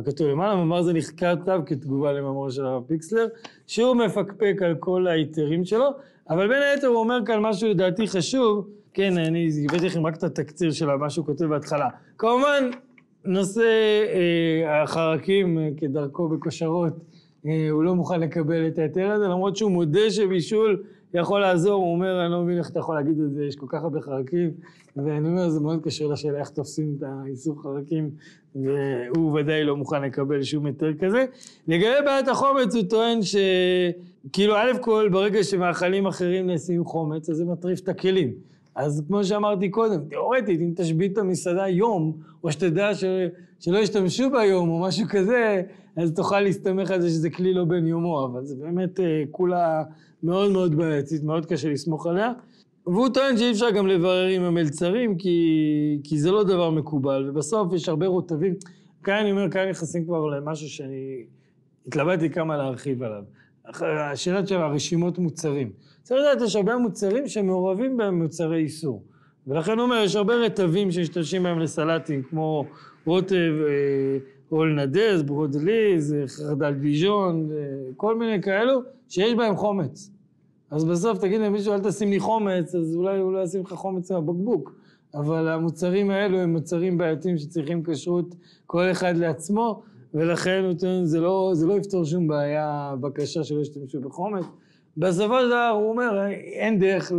כתוב למעלה, מאמר זה נחקר כתב כתגובה למאמר של הרב פיקסלר, שהוא מפקפק על כל ההיתרים שלו, אבל בין היתר הוא אומר כאן משהו לדעתי חשוב, כן, אני הבאתי לכם רק את התקציר של מה שהוא כותב בהתחלה. כמובן, נושא אה, החרקים אה, כדרכו בכושרות, אה, הוא לא מוכן לקבל את ההיתר הזה, למרות שהוא מודה שבישול יכול לעזור, הוא אומר, אני לא מבין איך אתה יכול להגיד את זה, יש כל כך הרבה חרקים, ואני אומר, זה מאוד קשור לשאלה איך תופסים את האיסור חרקים, והוא ודאי לא מוכן לקבל שום היתר כזה. לגבי בעיית החומץ, הוא טוען שכאילו, א' כל, ברגע שמאכלים אחרים נעשים חומץ, אז זה מטריף את הכלים. אז כמו שאמרתי קודם, תאורטית, אם תשבית את המסעדה יום, או שתדע ש... שלא ישתמשו בה יום או משהו כזה, אז תוכל להסתמך על זה שזה כלי לא בן יומו, אבל זה באמת אה, כולה מאוד מאוד בעייתית, מאוד קשה לסמוך עליה. והוא טוען שאי אפשר גם לברר עם המלצרים, כי, כי זה לא דבר מקובל, ובסוף יש הרבה רוטבים. כאן אני אומר, כאן נכנסים כבר למשהו שאני התלבטתי כמה להרחיב עליו. השאלה של הרשימות מוצרים. צריך לדעת, יש הרבה מוצרים שמעורבים בהם מוצרי איסור. ולכן הוא אומר, יש הרבה רטבים שמשתמשים בהם לסלטים, כמו רוטב אול אה, נדז, ברודליז, חרדל דיז'ון, כל מיני כאלו, שיש בהם חומץ. אז בסוף תגיד למישהו אל תשים לי חומץ, אז אולי הוא לא ישים לך חומץ מהבקבוק. אבל המוצרים האלו הם מוצרים בעייתיים שצריכים כשרות כל אחד לעצמו, ולכן זה לא, זה לא יפתור שום בעיה, בקשה שלא ישתמשו בחומץ. בסופו של דבר הוא אומר, אין דרך.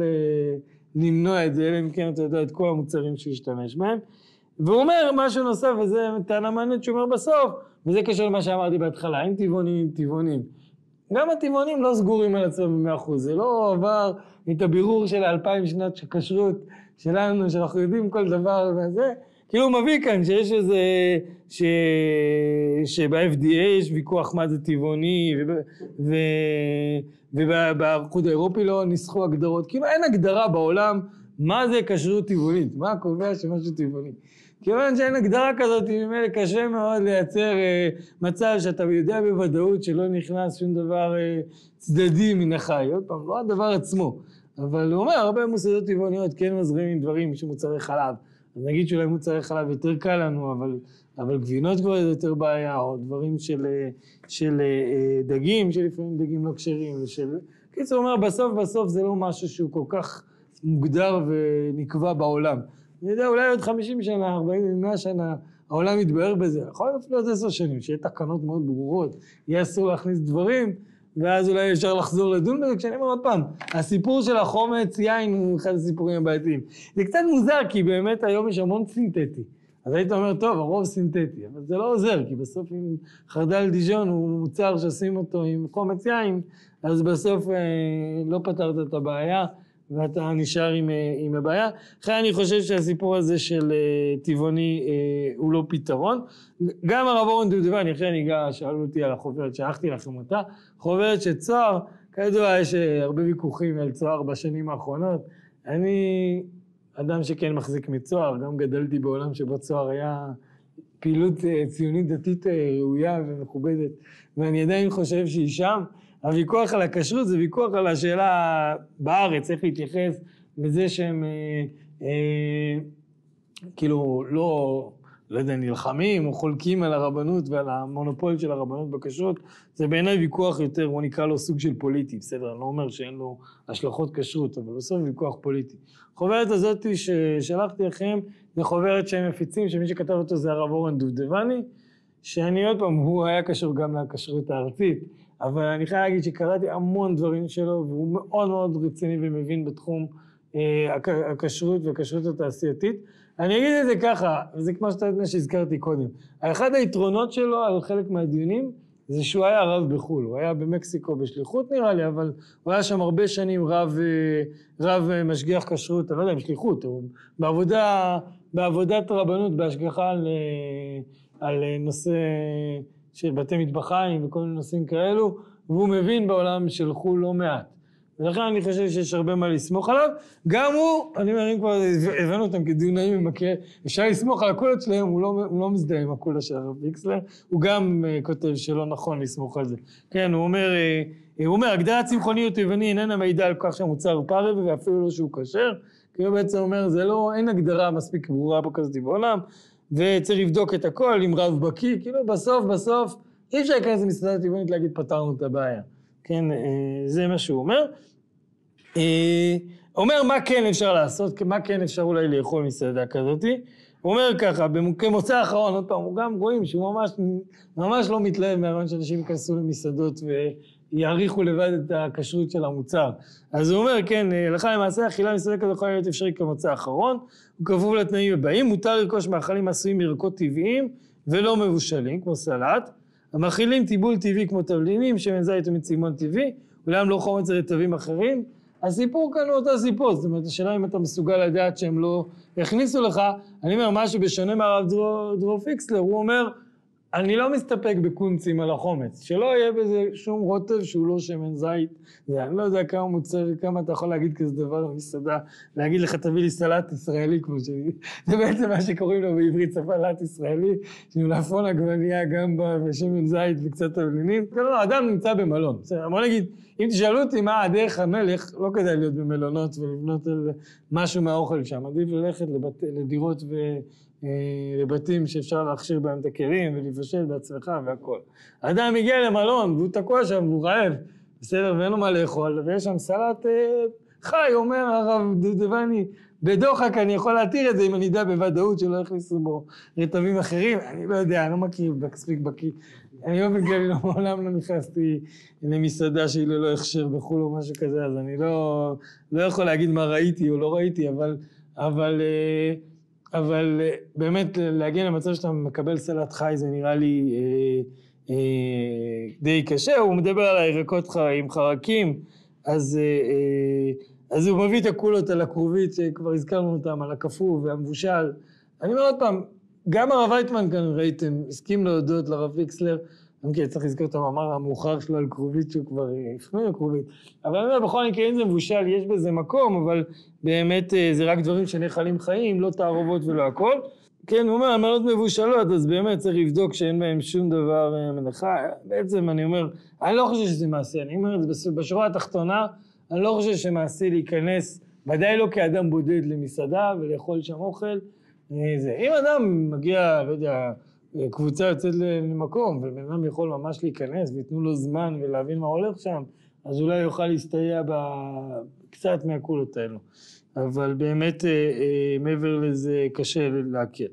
למנוע את זה, אלא אם כן אתה יודע את כל המוצרים שישתמש בהם. והוא אומר משהו נוסף, וזה טענה מעניינת שהוא אומר בסוף, וזה קשור למה שאמרתי בהתחלה, אין טבעונים, טבעונים. גם הטבעונים לא סגורים על עצמם במאה אחוז, זה לא עבר את הבירור של האלפיים שנות כשרות שלנו, שאנחנו יודעים כל דבר וזה, כאילו הוא מביא כאן שיש איזה, ש... שב-FDA יש ויכוח מה זה טבעוני, ו... ו... האירופי לא ניסחו הגדרות, כאילו אין הגדרה בעולם מה זה כשרות טבעונית, מה קובע שמשהו טבעוני. כיוון שאין הגדרה כזאת, ממילא קשה מאוד לייצר אה, מצב שאתה יודע בוודאות שלא נכנס שום דבר אה, צדדי מן החי. עוד פעם, לא הדבר עצמו. אבל הוא אומר, הרבה מוסדות טבעוניות כן מזרימים דברים שמוצרי חלב. אז נגיד שאולי מוצרי חלב יותר קל לנו, אבל, אבל גבינות כבר זה יותר בעיה, או דברים של, אה, של אה, דגים, שלפעמים דגים לא כשרים. ושל... קיצור, הוא אומר, בסוף בסוף זה לא משהו שהוא כל כך מוגדר ונקבע בעולם. אני יודע, אולי עוד 50 שנה, 40, 100 שנה, העולם יתבהר בזה. יכול להיות אפילו עוד עשר שנים, שיהיה תקנות מאוד ברורות, יהיה אסור להכניס דברים, ואז אולי אפשר לחזור לדון בזה. כשאני אומר עוד פעם, הסיפור של החומץ יין הוא אחד הסיפורים הבעייתיים. זה קצת מוזר, כי באמת היום יש המון סינתטי. אז היית אומר, טוב, הרוב סינתטי, אבל זה לא עוזר, כי בסוף אם חרדל דיז'ון הוא מוצר שעושים אותו עם חומץ יין, אז בסוף אה, לא פתרת את הבעיה. ואתה נשאר עם, אה, עם הבעיה. לכן אני חושב שהסיפור הזה של uh, טבעוני uh, הוא לא פתרון. גם הרב אורן דודבני, אחרי אני אגע, שאלו אותי על החוברת, שלחתי לכם אותה, חוברת של צוהר, כידוע יש הרבה ויכוחים על צוהר בשנים האחרונות. אני אדם שכן מחזיק מצוהר, גם גדלתי בעולם שבו צוהר היה פעילות ציונית דתית ראויה ומכובדת, ואני עדיין חושב שהיא שם. הוויכוח על הכשרות זה ויכוח על השאלה בארץ, איך להתייחס לזה שהם אה, אה, כאילו לא, לא יודע, נלחמים או חולקים על הרבנות ועל המונופול של הרבנות בכשרות, זה בעיניי ויכוח יותר, בוא נקרא לו סוג של פוליטי, בסדר? אני לא אומר שאין לו השלכות כשרות, אבל בסוף ויכוח פוליטי. החוברת הזאת ששלחתי לכם, זה חוברת שהם מפיצים, שמי שכתב אותו זה הרב אורן דובדבני, שאני עוד פעם, הוא היה קשור גם לכשרות הארצית. אבל אני חייב להגיד שקראתי המון דברים שלו, והוא מאוד מאוד רציני ומבין בתחום, אה, הכשרות והכשרות התעשייתית. אני אגיד את זה ככה, וזה כמו שאתה יודע שהזכרתי קודם. אחד היתרונות שלו על חלק מהדיונים זה שהוא היה רב בחו"ל, הוא היה במקסיקו בשליחות נראה לי, אבל הוא היה שם הרבה שנים רב, אה, רב אה, משגיח כשרות, אני לא יודע אם שליחות, הוא בעבודה, בעבודת רבנות בהשגחה על, על נושא של בתי מטבחיים וכל מיני נושאים כאלו, והוא מבין בעולם של חו"ל לא מעט. ולכן אני חושב שיש הרבה מה לסמוך עליו. גם הוא, אני אומר, אם כבר הבאנו אותם כדיונאים עם הכאב, אפשר לסמוך על הקולות שלהם, הוא לא, הוא לא מזדהה עם הקולה של הרב ויקסלר, הוא גם uh, כותב שלא נכון לסמוך על זה. כן, הוא אומר, uh, הוא אומר, הגדרת צמחוניות יווני איננה מעידה על כך שהמוצר פרווה ואפילו לא שהוא כשר, כי הוא בעצם אומר, זה לא, אין הגדרה מספיק ברורה פה כזאת בעולם, וצריך לבדוק את הכל עם רב בקיא, כאילו בסוף בסוף אי אפשר להיכנס למסעדה טבעונית להגיד פתרנו את הבעיה. כן, אה, זה מה שהוא אומר. אה, אומר מה כן אפשר לעשות, מה כן אפשר אולי לאכול מסעדה כזאתי. הוא אומר ככה, כמוצא האחרון, עוד פעם, הוא גם רואים שהוא ממש, ממש לא מתלהב מהרעיון שאנשים ייכנסו למסעדות ויעריכו לבד את הכשרות של המוצר. אז הוא אומר, כן, הלכה למעשה אכילה מסעדה כזו יכולה להיות אפשרית כמוצא האחרון, הוא כפוף לתנאים הבאים, מותר לרכוש מאכלים עשויים מירקות טבעיים ולא מבושלים, כמו סלט, המאכילים טיבול טבעי כמו תבלינים, שמן זית ומצימון טבעי, אולם לא חומץ רטבים אחרים. הסיפור כאן הוא אותו סיפור, זאת אומרת, השאלה אם אתה מסוגל לדעת שהם לא הכניסו לך. אני אומר, משהו בשונה מהרב דרור פיקסלר, הוא אומר, אני לא מסתפק בקונצים על החומץ, שלא יהיה בזה שום רוטב שהוא לא שמן זית. זה, אני לא יודע כמה מוצר, כמה אתה יכול להגיד כזה דבר במסעדה, להגיד לך תביא לי סלט ישראלי כמו ש... זה בעצם מה שקוראים לו בעברית סלט ישראלי, שמלפון עגבנייה גם בשמן זית וקצת תבלינים. לא, אדם נמצא במלון. בסדר, בוא נגיד, אם תשאלו אותי מה הדרך המלך, לא כדאי להיות במלונות ולבנות על משהו מהאוכל שם, עדיף ללכת לבת, לדירות ו... אה, לבתים שאפשר להכשיר בהם את הכלים ולבשל בעצמך והכל. אדם הגיע למלון והוא תקוע שם והוא רעב, בסדר, ואין לו מה לאכול, ויש שם סלט אה, חי, אומר הרב דודבני, בדוחק אני יכול להתיר את זה אם אני אדע בוודאות שלא יכניסו בו רטבים אחרים, אני לא יודע, אני לא מכיר מספיק בקיא. אני לא, מעולם לא נכנסתי למסעדה שהיא ללא הכשר בחו"ל או משהו כזה, אז אני לא, לא יכול להגיד מה ראיתי או לא ראיתי, אבל, אבל אה, אבל אה, באמת להגיע למצב שאתה מקבל סלט חי זה נראה לי אה, אה, די קשה, הוא מדבר על הירקות עם חרקים, אז, אה, אה, אז הוא מביא את הקולות על הכרובית שכבר הזכרנו אותם, על הקפוא והמבושל. אני אומר עוד פעם, גם הרב וייטמן כאן ראיתם, הסכים להודות לרב ויקסלר אם כי צריך לזכור את המאמר המאוחר שלו על כרובית שהוא כבר הפנים לכרובית. אבל אני אומר, בכל מקרה, אם זה מבושל, יש בזה מקום, אבל באמת אה, זה רק דברים שנאכלים חיים, לא תערובות ולא הכל. כן, הוא אומר, המנות מבושלות, אז באמת צריך לבדוק שאין בהם שום דבר אה, מנחה. בעצם אני אומר, אני לא חושב שזה מעשי, אני אומר את זה בשורה התחתונה, אני לא חושב שמעשי להיכנס, ודאי לא כאדם בודד למסעדה ולאכול שם אוכל. אה, זה. אם אדם מגיע, לא יודע, קבוצה יוצאת למקום, ובן אדם יכול ממש להיכנס וייתנו לו זמן ולהבין מה הולך שם, אז אולי יוכל להסתייע קצת מהקולות האלו. אבל באמת אה, אה, מעבר לזה קשה להקל.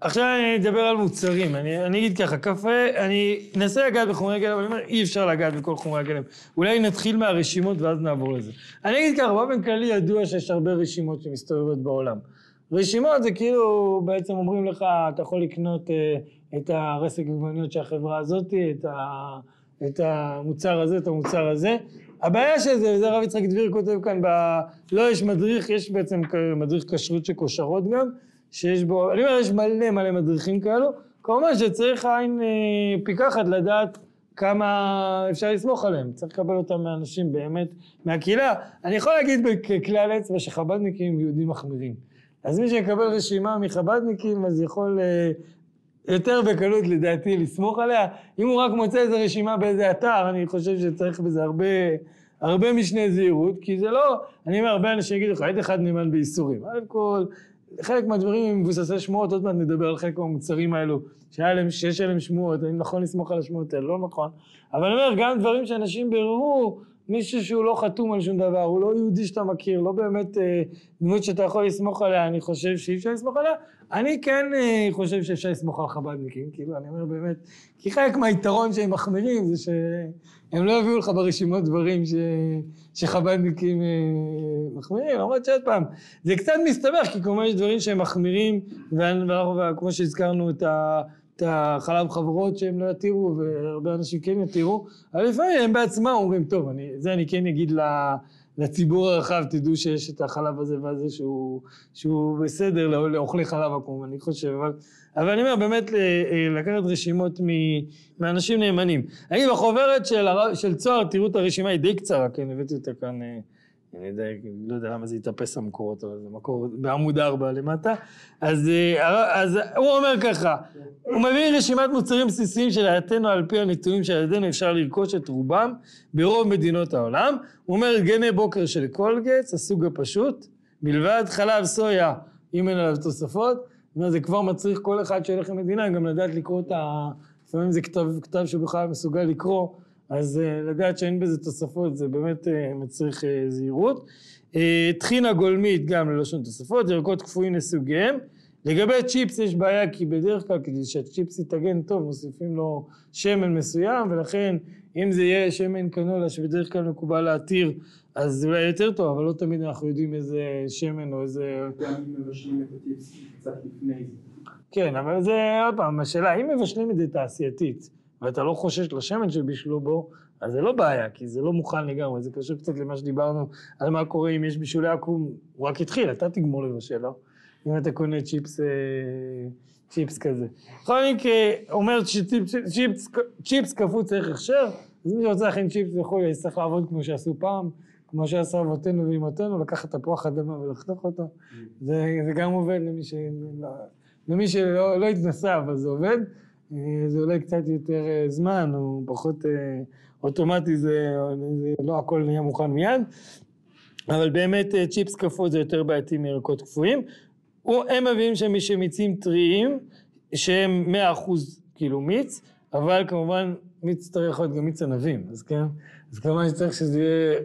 עכשיו אני אדבר על מוצרים, אני, אני אגיד ככה, קפה, אני אנסה לגעת בחומרי גלם, אבל אני אומר אי אפשר לגעת בכל חומרי הגלם. אולי נתחיל מהרשימות ואז נעבור לזה. אני אגיד ככה, באופן כללי ידוע שיש הרבה רשימות שמסתובבות בעולם. רשימות זה כאילו בעצם אומרים לך, אתה יכול לקנות אה, את הרסק עגבניות של החברה הזאת, את, ה, את המוצר הזה, את המוצר הזה. הבעיה של זה, וזה הרב יצחק דביר כותב כאן, ב, לא יש מדריך, יש בעצם מדריך כשרות של כושרות גם, שיש בו, אני אומר, יש מלא מלא מדריכים כאלו, כמובן שצריך עין אה, פיקחת לדעת כמה אפשר לסמוך עליהם, צריך לקבל אותם מאנשים באמת מהקהילה. אני יכול להגיד בכלל אצבע שחב"דניקים יהודים מחמירים. אז מי שיקבל רשימה מחב"דניקים, אז יכול אה, יותר בקלות לדעתי לסמוך עליה. אם הוא רק מוצא איזה רשימה באיזה אתר, אני חושב שצריך בזה הרבה, הרבה משנה זהירות, כי זה לא, אני אומר, הרבה אנשים יגידו לך, היית אחד נאמן בייסורים. א' כל, חלק מהדברים הם מבוססי שמועות, עוד מעט נדבר על חלק מהמוצרים האלו, שיש עליהם שמועות, האם נכון לסמוך על השמועות האלה, לא נכון. אבל אני אומר, גם דברים שאנשים ביררו, מישהו שהוא לא חתום על שום דבר, הוא לא יהודי שאתה מכיר, לא באמת אה, דמות שאתה יכול לסמוך עליה, אני חושב שאי אפשר לסמוך עליה. אני כן אה, חושב שאפשר לסמוך על חב"דניקים, כאילו, אני אומר באמת, כי חלק מהיתרון שהם מחמירים זה שהם לא יביאו לך ברשימות דברים ש, שחב"דניקים אה, מחמירים, למרות שעוד פעם, זה קצת מסתבך, כי כמובן יש דברים שהם מחמירים, וכמו שהזכרנו את ה... את החלב חברות שהם לא יתירו והרבה אנשים כן יתירו, אבל לפעמים הם בעצמם אומרים, טוב, אני, זה אני כן אגיד לציבור הרחב, תדעו שיש את החלב הזה והזה שהוא, שהוא בסדר לאוכלי חלב עקום, אני חושב, אבל, אבל אני אומר, באמת לקחת רשימות מאנשים נאמנים. אני בחוברת של, של צוהר, תראו את הרשימה, היא די קצרה, כן, הבאתי אותה כאן אה, אני יודע, לא יודע למה זה התאפס המקורות, אבל זה מקור בעמוד 4 למטה. אז, אה, אז הוא אומר ככה, הוא מביא רשימת מוצרים בסיסיים שלדעתנו על פי הנתונים שלדעתנו אפשר לרכוש את רובם ברוב מדינות העולם. הוא אומר גני בוקר של קולגייטס, הסוג הפשוט, מלבד חלב סויה, אם אין עליו תוספות. זה כבר מצריך כל אחד שהולך למדינה גם לדעת לקרוא את ה... לפעמים זה כתב, כתב שהוא בכלל מסוגל לקרוא. אז אה, לדעת שאין בזה תוספות זה באמת אה, מצריך אה, זהירות. טחינה גולמית גם ללא שום תוספות, ירקות קפואים לסוגיהם. לגבי צ'יפס יש בעיה כי בדרך כלל כדי שהצ'יפס יתאגן טוב מוסיפים לו שמן מסוים ולכן אם זה יהיה שמן קנולה שבדרך כלל מקובל להתיר אז זה אולי יותר טוב אבל לא תמיד אנחנו יודעים איזה שמן או איזה... גם אם מבשלים את הצ'יפס קצת לפני זה. כן אבל זה עוד פעם השאלה אם מבשלים את זה תעשייתית ואתה לא חושש לשמן שבישלו בו, אז זה לא בעיה, כי זה לא מוכן לגמרי, זה קשור קצת למה שדיברנו על מה קורה אם יש בישולי עקום, הוא רק התחיל, אתה תגמור לבשל, לא? אם אתה קונה צ'יפס, אה, צ'יפס כזה. בכל מקרה, אומר שצ'יפס קפוא צריך הכשר, אז מי שרוצה להכין צ'יפס יכול, יצטרך לעבוד כמו שעשו פעם, כמו שעשו אבותינו ואמותינו, לקחת תפוח אדמה ולחתוך אותו, זה, זה גם עובד למי, ש... למי שלא לא התנסה, אבל זה עובד. אה, זה אולי קצת יותר אה, זמן, או פחות אה, אוטומטי, זה, זה לא הכל נהיה מוכן מיד, אבל באמת צ'יפס קפוא זה יותר בעייתי מירקות קפואים. הם מביאים שם מיצים טריים, שהם מאה אחוז כאילו מיץ, אבל כמובן מיץ יכול להיות גם מיץ ענבים, אז כן? אז כמובן שצריך שזה יהיה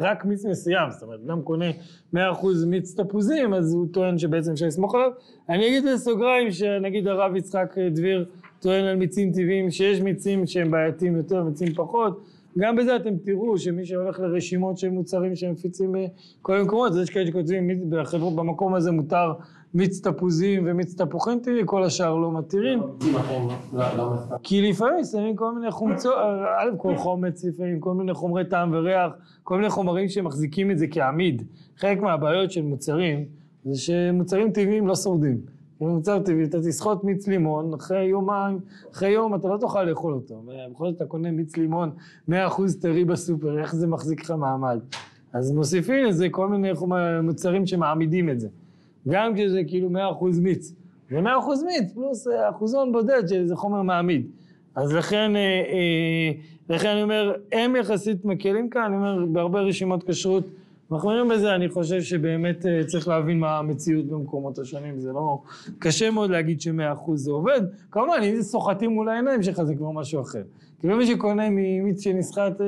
רק מיץ מסוים, זאת אומרת, אדם קונה מאה אחוז מיץ תפוזים, אז הוא טוען שבעצם אפשר לסמוך עליו. אני אגיד בסוגריים שנגיד הרב יצחק דביר טוען על מיצים טבעיים שיש מיצים שהם בעייתיים יותר, מיצים פחות. גם בזה אתם תראו שמי שהולך לרשימות של מוצרים שהם מפיצים בכל מיני מקומות, אז יש כאלה שכותבים בחברות במקום הזה מותר מיץ תפוזים ומיץ תפוחים טבעי, כל השאר לא מתירים. כי לפעמים שמים כל מיני חומצות, א' כל חומץ לפעמים, כל מיני חומרי טעם וריח, כל מיני חומרים שמחזיקים את זה כעמיד. חלק מהבעיות של מוצרים זה שמוצרים טבעיים לא שורדים. מוצר טבעי, אתה תסחוט מיץ לימון, אחרי יומיים, אחרי יום אתה לא תוכל לאכול אותו. בכל זאת אתה קונה מיץ לימון 100% טרי בסופר, איך זה מחזיק לך מעמד? אז מוסיפים לזה כל מיני מוצרים שמעמידים את זה. גם כשזה כאילו 100% מיץ. זה 100% מיץ, פלוס אחוזון בודד שזה חומר מעמיד. אז לכן, אה, אה, לכן אני אומר, הם יחסית מקלים כאן, אני אומר, בהרבה רשימות כשרות רואים בזה, אני חושב שבאמת אה, צריך להבין מה המציאות במקומות השונים, זה לא... קשה מאוד להגיד שמאה אחוז זה עובד, כמובן אם זה סוחטים מול העיניים שלך זה כבר משהו אחר. כאילו מי שקונה ממיץ שנסחט, אה,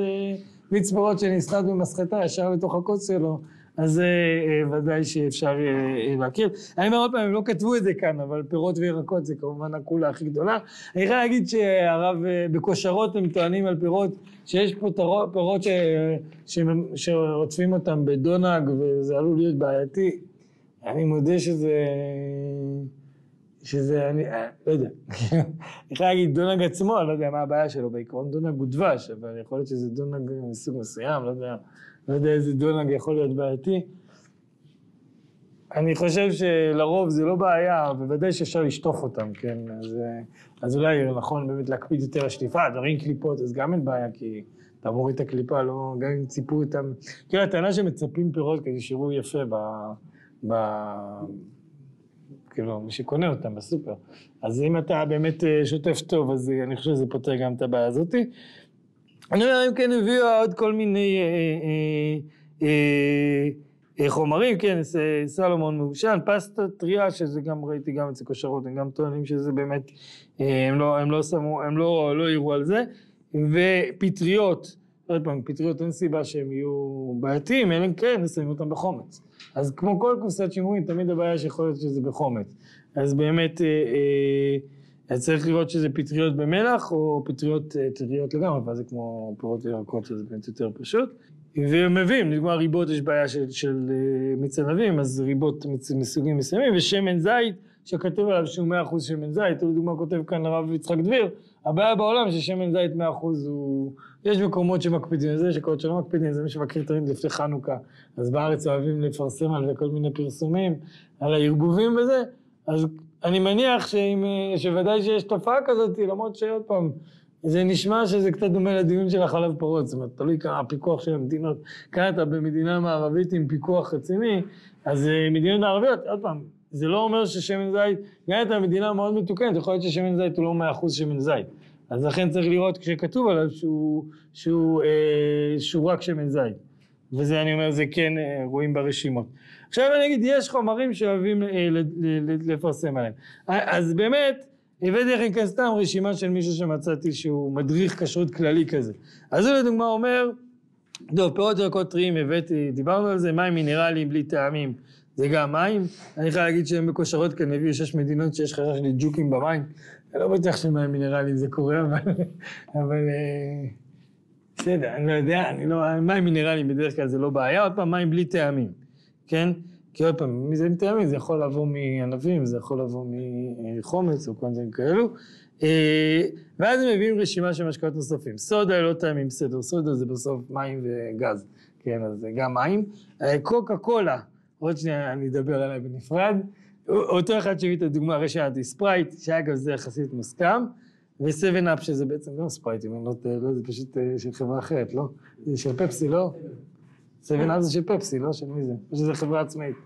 מיץ פירות שנסחט במסחטה ישר לתוך הכוס שלו, אז זה אה, ודאי שאפשר להכיר. אני אומר עוד פעם, הם לא כתבו את זה כאן, אבל פירות וירקות זה כמובן הקולה הכי גדולה. אני חייב להגיד שהרב, בכושרות הם טוענים על פירות שיש פה פירות ש... ש... שרודפים אותם בדונג וזה עלול להיות בעייתי. אני מודה שזה... שזה, אני לא יודע. אני יכול להגיד דונג עצמו, אני לא יודע מה הבעיה שלו, בעיקרון דונג הוא דבש, אבל יכול להיות שזה דונג מסוג מסוים, לא יודע, לא יודע איזה דונג יכול להיות בעייתי. אני חושב שלרוב זה לא בעיה, בוודאי שאפשר לשטוף אותם, כן? אז, אז אולי נכון באמת להקפיד יותר על שטיפה, דברים קליפות, אז גם אין בעיה, כי אתה מוריד את הקליפה, לא, גם אם ציפו אותם... כאילו, הטענה שמצפים פירות כדי שיראו יפה ב... ב... כאילו, מי שקונה אותם בסופר. אז אם אתה באמת אה, שוטף טוב, אז אני חושב שזה פותר גם את הבעיה הזאתי. אני אומר, אם כן הביאו עוד כל מיני... אה, אה, אה, אה, חומרים, כן, סלומון מעושן, פסטה טריה, שזה גם ראיתי גם אצל כושרות, הם גם טוענים שזה באמת, אה, הם לא, הם לא שמו, הם לא, לא על זה, ופטריות, עוד פעם, פטריות אין סיבה שהם יהיו בעייתיים, אלא אם כן נשים אותם בחומץ. אז כמו כל קופסת שימורים, תמיד הבעיה שיכול להיות שזה בחומץ. אז באמת, אה, אה, צריך לראות שזה פטריות במלח או פטריות אה, טריות לגמרי, ואז זה כמו פירות וירקות, שזה באמת יותר פשוט. ומביאים, לדוגמה ריבות יש בעיה של, של אה, מיץ ענבים, אז ריבות מסוגים מסוימים, ושמן זית, שכתוב עליו שהוא מאה אחוז שמן זית, הוא לדוגמה כותב כאן הרב יצחק דביר, הבעיה בעולם ששמן זית מאה אחוז הוא... יש מקומות שמקפידים על זה, יש מקומות שלא מקפידים זה, מי שמכיר תמיד לפני חנוכה, אז בארץ אוהבים לפרסם על זה כל מיני פרסומים, על הערבובים וזה, אז אני מניח שאם, שוודאי שיש תופעה כזאת, למרות שעוד פעם, זה נשמע שזה קצת דומה לדיון של החלב פרות, זאת אומרת, תלוי כמה הפיקוח של המדינות, כאן אתה במדינה מערבית עם פיקוח רציני, אז אה, מדינות הערביות, עוד פעם, זה לא אומר ששמן זית, גם אם אתה מדינה מאוד מתוקנת, יכול להיות ששמן זית הוא לא מאה אחוז שמן זית. אז לכן צריך לראות כשכתוב עליו שהוא, שהוא, אה, שהוא רק שמן זית. וזה אני אומר, זה כן אה, רואים ברשימות. עכשיו אני אגיד, יש חומרים שאוהבים אה, לפרסם עליהם. אז באמת, הבאתי לכם כאן סתם רשימה של מישהו שמצאתי שהוא מדריך כשרות כללי כזה. אז הוא לדוגמה אומר, טוב, פירות וירקות טריים הבאתי, דיברנו על זה, מים מינרליים בלי טעמים, זה גם מים. אני חייב להגיד שהן מקושרות כאן, הביאו שש מדינות שיש חשש לג'וקים במים. אני לא בטוח שמים מינרליים זה קורה, אבל... אבל אה, בסדר, אני לא יודע, אני לא... מים מינרליים בדרך כלל זה לא בעיה, עוד פעם, מים בלי טעמים, כן? כי עוד פעם, מי זה עם טעמים? זה יכול לבוא מענבים, זה יכול לבוא מחומץ או כל מיני כאלו. אה, ואז הם מביאים רשימה של משקאות נוספים. סודה לא טעמים, בסדר, סודה זה בסוף מים וגז, כן, אז זה גם מים. אה, קוקה קולה, עוד שנייה אני אדבר עליה בנפרד. אותו אחד שהביא את הדוגמה, הרי שאלתי ספרייט, שאגב זה יחסית מוסכם, ו-7 Up שזה בעצם גם ספרייט, אם אני לא טועה, לא, זה פשוט אה, של חברה אחרת, לא? זה של פפסי, לא? 7 Up זה של פפסי, לא של מי זה? או שזה חברה עצמאית.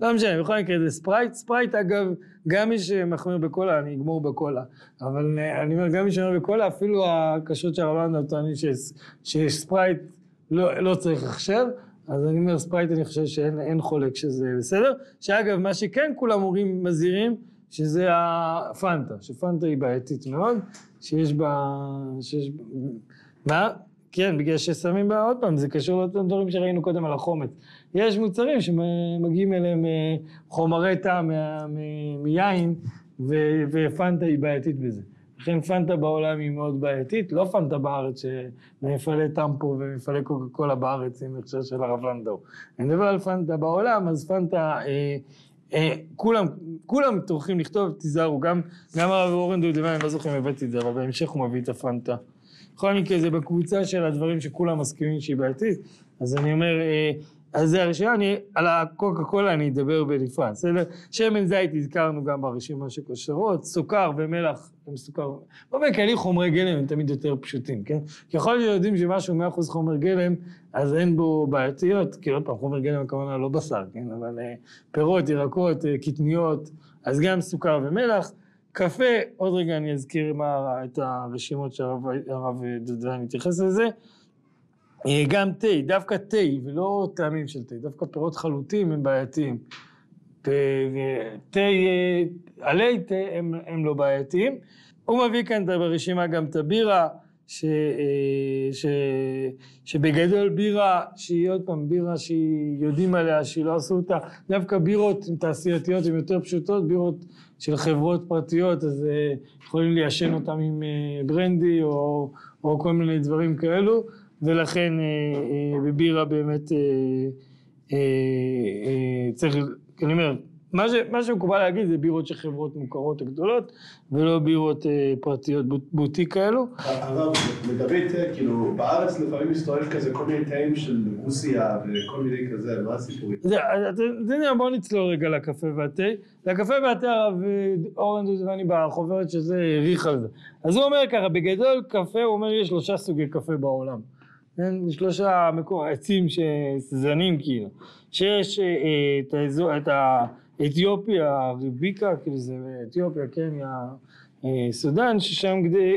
לא משנה, בכל מקרה זה ספרייט, ספרייט אגב, גם מי שמחמיר בקולה, אני אגמור בקולה, אבל אה, אני אומר, גם מי שמחמיר בקולה, אפילו הקשות של הרולנדו טוענים שיש ספרייט לא, לא צריך הכשר, אז אני אומר ספרייט אני חושב שאין חולק שזה בסדר, שאגב מה שכן כולם אומרים מזהירים שזה הפנטה, שפנטה היא בעייתית מאוד, שיש בה, שיש, מה? כן, בגלל ששמים בה, עוד פעם, זה קשור לאותם דברים שראינו קודם על החומץ. יש מוצרים שמגיעים אליהם אה, חומרי טעם מיין, ופנטה היא בעייתית בזה. לכן פנטה בעולם היא מאוד בעייתית, לא פנטה בארץ שמפעלי טמפו ומפעלי קוקה קולה בארץ עם הכשר של הרב לנדאו. אני מדבר על פנטה בעולם, אז פנטה, אה, אה, כולם, כולם טורחים לכתוב, תיזהרו, גם, גם הרב אורן דודמן, אני לא זוכר אם הבאתי את זה, אבל בהמשך הוא מביא את הפנטה. בכל מקרה זה בקבוצה של הדברים שכולם מסכימים שהיא בעייתית, אז אני אומר, אה, אז זה הרשימה, אני, על הקוקה קולה אני אדבר בנפרד, בסדר? שמן זית הזכרנו גם ברשימה של כושרות, סוכר ומלח הם סוכר, באופן כללי חומרי גלם הם תמיד יותר פשוטים, כן? ככל שיודעים שמשהו מאה אחוז חומר גלם, אז אין בו בעייתיות, כי עוד פעם חומר גלם הכוונה לא בשר, כן? אבל אה, פירות, ירקות, אה, קטניות, אז גם סוכר ומלח. קפה, עוד רגע אני אזכיר מה, את הרשימות שהרב דודן מתייחס לזה. אה, גם תה, דווקא תה, ולא טעמים של תה, דווקא פירות חלוטים הם בעייתיים. תה, אה, עלי תה הם, הם לא בעייתיים. הוא מביא כאן ברשימה גם את הבירה, ש, אה, ש, שבגדול בירה, שהיא עוד פעם בירה שיודעים עליה, שהיא לא עשו אותה, דווקא בירות תעשייתיות הן יותר פשוטות, בירות של חברות פרטיות, אז יכולים ליישן אותן עם ברנדי או, או כל מיני דברים כאלו. ולכן אה, אה, בבירה באמת אה, צריך, אני אומר, מה, ש, מה שמקובל להגיד זה בירות של חברות מוכרות הגדולות ולא בירות אה, פרטיות בוטיק כאלו. הרב, לגבי תה, כאילו בארץ לפעמים מסתובב כזה כל מיני תאים של רוסיה וכל מיני כזה, מה הסיפורים? אתה יודע, בוא נצלול רגע לקפה והתה. לקפה והתה הרב אורן דודבני בחוברת שזה העריך על זה. אז הוא אומר ככה, בגדול קפה, הוא אומר יש שלושה סוגי קפה בעולם. כן, שלושה מקומות, עצים שזנים כאילו, שיש אה, את האזור, את האתיופיה, הריביקה, כאילו זה אתיופיה, קניה, אה, סודאן, ששם כדי,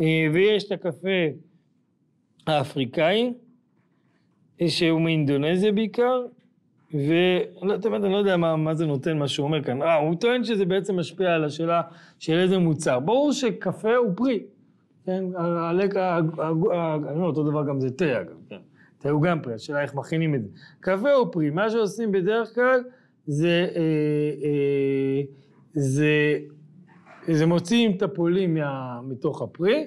אה, ויש את הקפה האפריקאי, שהוא מאינדונזיה בעיקר, ואני לא יודע מה, מה זה נותן מה שהוא אומר כאן, אה, הוא טוען שזה בעצם משפיע על השאלה של איזה מוצר, ברור שקפה הוא פרי, כן, הלקה, אני אומר אותו דבר גם זה תה אגב, כן, תה הוא גם פרי, השאלה איך מכינים את זה. קפה הוא פרי, מה שעושים בדרך כלל זה, אה, אה, זה, זה מוציאים את הפולים מתוך הפרי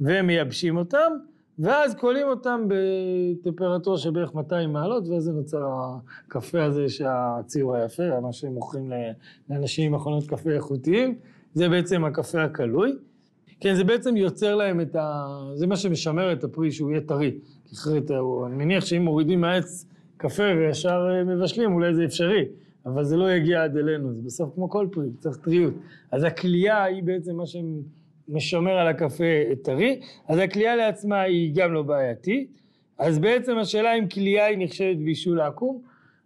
ומייבשים אותם ואז קולים אותם בטמפרטורה של בערך 200 מעלות, ואז זה נוצר הקפה הזה שהציור היפה, מה שהם מוכרים לאנשים עם מכונות קפה איכותיים, זה בעצם הקפה הקלוי. כן, זה בעצם יוצר להם את ה... זה מה שמשמר את הפרי שהוא יהיה טרי. אחרת, אני מניח שאם מורידים מהעץ קפה וישר מבשלים, אולי זה אפשרי, אבל זה לא יגיע עד אלינו, זה בסוף כמו כל פרי, צריך טריות. אז הכלייה היא בעצם מה שהם... משמר על הקפה טרי, אז הכלייה לעצמה היא גם לא בעייתית. אז בעצם השאלה אם כלייה היא נחשבת בישול עקום,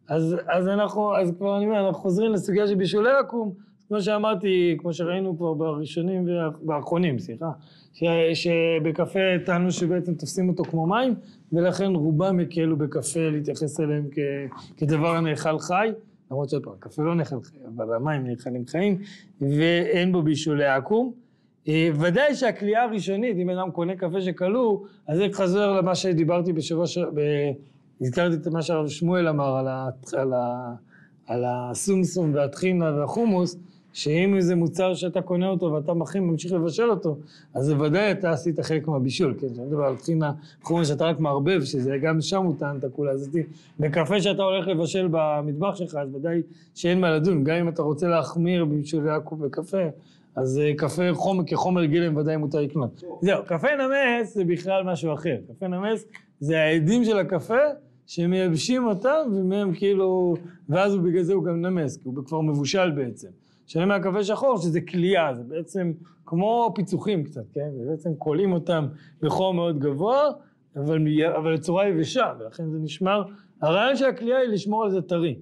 אז, אז אנחנו, אז כבר אני אומר, אנחנו חוזרים לסוגיה של בישולי עקום, כמו שאמרתי, כמו שראינו כבר בראשונים והאחרונים, סליחה, ש, שבקפה טענו שבעצם תופסים אותו כמו מים, ולכן רובם הקלו בקפה להתייחס אליהם כ, כדבר הנאכל חי, למרות שעוד פעם, קפה לא נאכל חי, אבל המים נאכלים חיים, ואין בו בישולי עקום. אה, ודאי שהכלייה הראשונית, אם אדם קונה קפה שכלוא, אז זה חוזר למה שדיברתי בשבוע ש... ב... הזכרתי את מה שהרב שמואל אמר. על, ה... על הסומסום והטחינה והחומוס, שאם זה מוצר שאתה קונה אותו ואתה מכין ממשיך לבשל אותו, אז בוודאי אתה עשית חלק מהבישול, כן? כשאני מדבר על טחינה, חומוס שאתה רק מערבב, שזה גם שם הוא טען את הכולה הזאת. בקפה שאתה הולך לבשל במטבח שלך, אז ודאי שאין מה לדון, גם אם אתה רוצה להחמיר בבישול יעקב בקפה, אז אה, קפה חומר, כחומר גלם ודאי מותר לקנות. זהו, קפה נמס זה בכלל משהו אחר. קפה נמס זה העדים של הקפה שמייבשים אותם ומהם כאילו, ואז בגלל זה הוא גם נמס, כי הוא כבר מבושל בעצם. שאני אומר קפה שחור שזה כליאה, זה בעצם כמו פיצוחים קצת, כן? ובעצם כולאים אותם בחום מאוד גבוה, אבל, אבל בצורה יבשה, ולכן זה נשמר, הרעיון של הכליאה היא לשמור על זה טרי.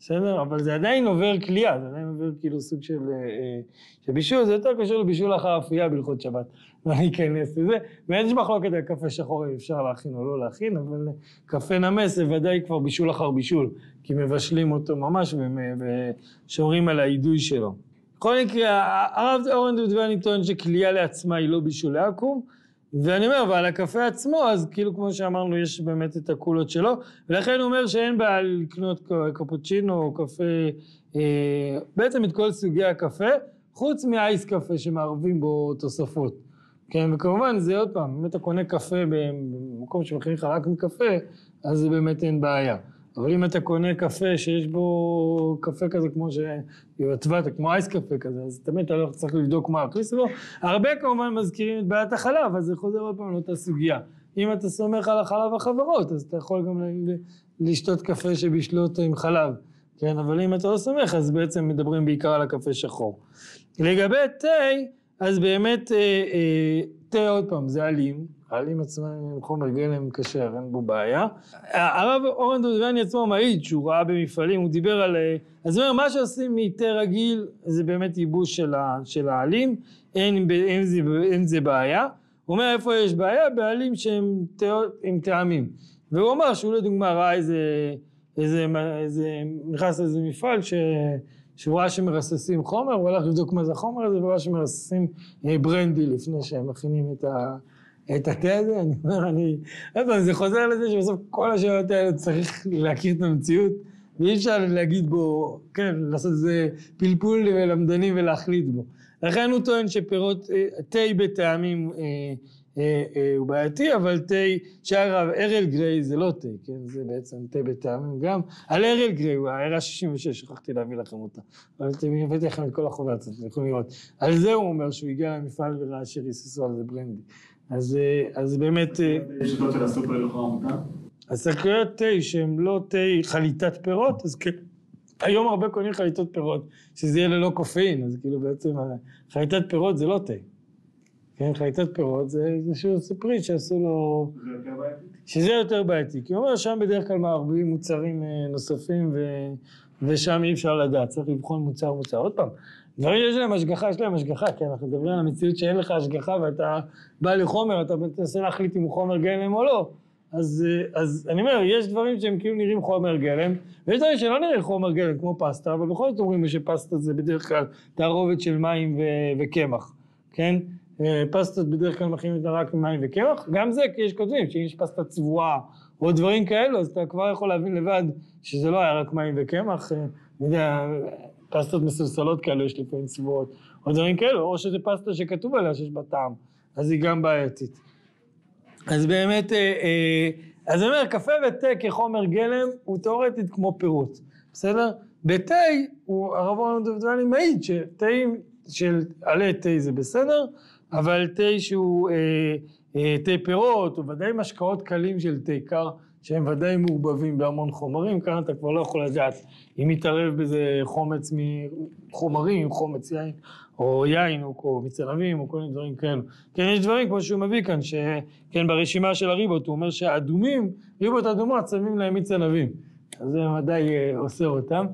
בסדר? אבל זה עדיין עובר כליאה, זה עדיין עובר כאילו סוג של, אה, אה, של בישול, זה יותר קשור לבישול אחר אפייה בהלכות שבת. לא ניכנס לזה. ויש מחלוקת על קפה שחור אם אפשר להכין או לא להכין, אבל קפה נמס זה ודאי כבר בישול אחר בישול, כי מבשלים אותו ממש ושומרים על האידוי שלו. בכל מקרה, הרב אורן דודבני טוען שכליאה לעצמה היא לא בישול לעקום, ואני אומר, ועל הקפה עצמו, אז כאילו כמו שאמרנו, יש באמת את הקולות שלו, ולכן הוא אומר שאין בעיה לקנות קפוצ'ינו או קפה, אה, בעצם את כל סוגי הקפה, חוץ מאייס קפה שמערבים בו תוספות. כן, וכמובן זה עוד פעם, אם אתה קונה קפה במקום שמכינים לך רק מקפה, אז באמת אין בעיה. אבל אם אתה קונה קפה שיש בו קפה כזה כמו שיוטבעת, כמו אייס קפה כזה, אז תמיד אתה לא צריך לבדוק מה להכניס לו. הרבה כמובן מזכירים את בעיית החלב, אז זה חוזר עוד פעם לאותה סוגיה. אם אתה סומך על החלב החברות, אז אתה יכול גם לשתות קפה שבישלו אותו עם חלב. כן, אבל אם אתה לא סומך, אז בעצם מדברים בעיקר על הקפה שחור. לגבי תה, אז באמת אה, אה, תה עוד פעם, זה אלים, העלים עצמם הם חומר גלם כשר, אין בו בעיה. הרב אורן דודבני עצמו מעיד שהוא ראה במפעלים, הוא דיבר על... אז הוא אומר, מה שעושים מתה רגיל זה באמת ייבוש של, של העלים, אין, אין, זה, אין זה בעיה. הוא אומר איפה יש בעיה? בעלים שהם עם טעמים. והוא אמר שהוא לדוגמה ראה איזה, איזה, איזה, נכנס לאיזה מפעל ש... שהוא ראה שמרססים חומר, הוא הלך לבדוק מה זה החומר הזה, והוא ראה שמרססים אה, ברנדי לפני שהם מכינים את ה... את התה הזה, אני אומר, אני... עוד פעם, זה חוזר לזה שבסוף כל השאלות האלה צריך להכיר את המציאות, ואי אפשר להגיד בו, כן, לעשות איזה פלפול ולמדני ולהחליט בו. לכן הוא טוען שפירות, אה, תה בטעמים אה, אה, הוא בעייתי, אבל תה, שאגב, ארל גריי זה לא תה, כן, זה בעצם תה בטעמים גם. על ארל גריי, הוא הערה 66, שכחתי להביא לכם אותה. אבל אתם הבאתי לכם את כל החוברת, אתם יכולים לראות. על זה הוא אומר שהוא הגיע למפעל וראה שריססו על זה ברנדי. אז, אה, אז באמת... אה, יש שיטות של הסופר? אז תה שהם לא תה חליטת פירות, אז כן. היום הרבה קונים חליטות פירות, שזה יהיה ללא קופאין, אז כאילו בעצם חליטת פירות זה לא תה. כן, חליטת פירות זה איזשהו סופרית שעשו לו... זה יותר בעייתי? שזה יותר בעייתי, כי הוא אומר שם בדרך כלל מערבים מוצרים אה, נוספים ו... ושם אי אפשר לדעת, צריך לבחון מוצר מוצר. עוד פעם, דברים שיש להם השגחה, יש להם השגחה, כי אנחנו מדברים על המציאות שאין לך השגחה ואתה בא לחומר, אתה מנסה להחליט אם הוא חומר גלם או לא. אז, אז אני אומר, יש דברים שהם כאילו נראים חומר גלם, ויש דברים שלא נראים חומר גלם, כמו פסטה, אבל בכל זאת אומרים שפסטה זה בדרך כלל תערובת של מים וקמח, כן? אה, פסטות בדרך כלל מכינים אותה רק ממים וקמח, גם זה כי יש כותבים שאם יש פסטה צבועה או דברים כאלו, אז אתה כבר יכול להבין לבד שזה לא היה רק מים וקמח, אה, אני יודע, פסטות מסולסלות כאלו יש לפעמים צבועות, או דברים כאלו, או שזה פסטה שכתוב עליה שיש בה טעם, אז היא גם בעייתית. אז באמת, אה, אז אני אומר, קפה ותה כחומר גלם הוא תאורטית כמו פירוט, בסדר? בתה, הרב אורן דודני מעיד שתאים של עלי תה זה בסדר, אבל תה שהוא אה, אה, תה פירות, או ודאי משקאות קלים של תה קר, שהם ודאי מעורבבים בהמון חומרים, כאן אתה כבר לא יכול לדעת אם מתערב בזה חומץ מחומרים, חומץ יין, או יין, או, או מיץ ענבים, או כל מיני דברים כאלו. כן, יש דברים כמו שהוא מביא כאן, שכן ברשימה של הריבות, הוא אומר שהאדומים, ריבות אדומות שמים להם מיץ ענבים. אז זה ודאי אה, אוסר אותם.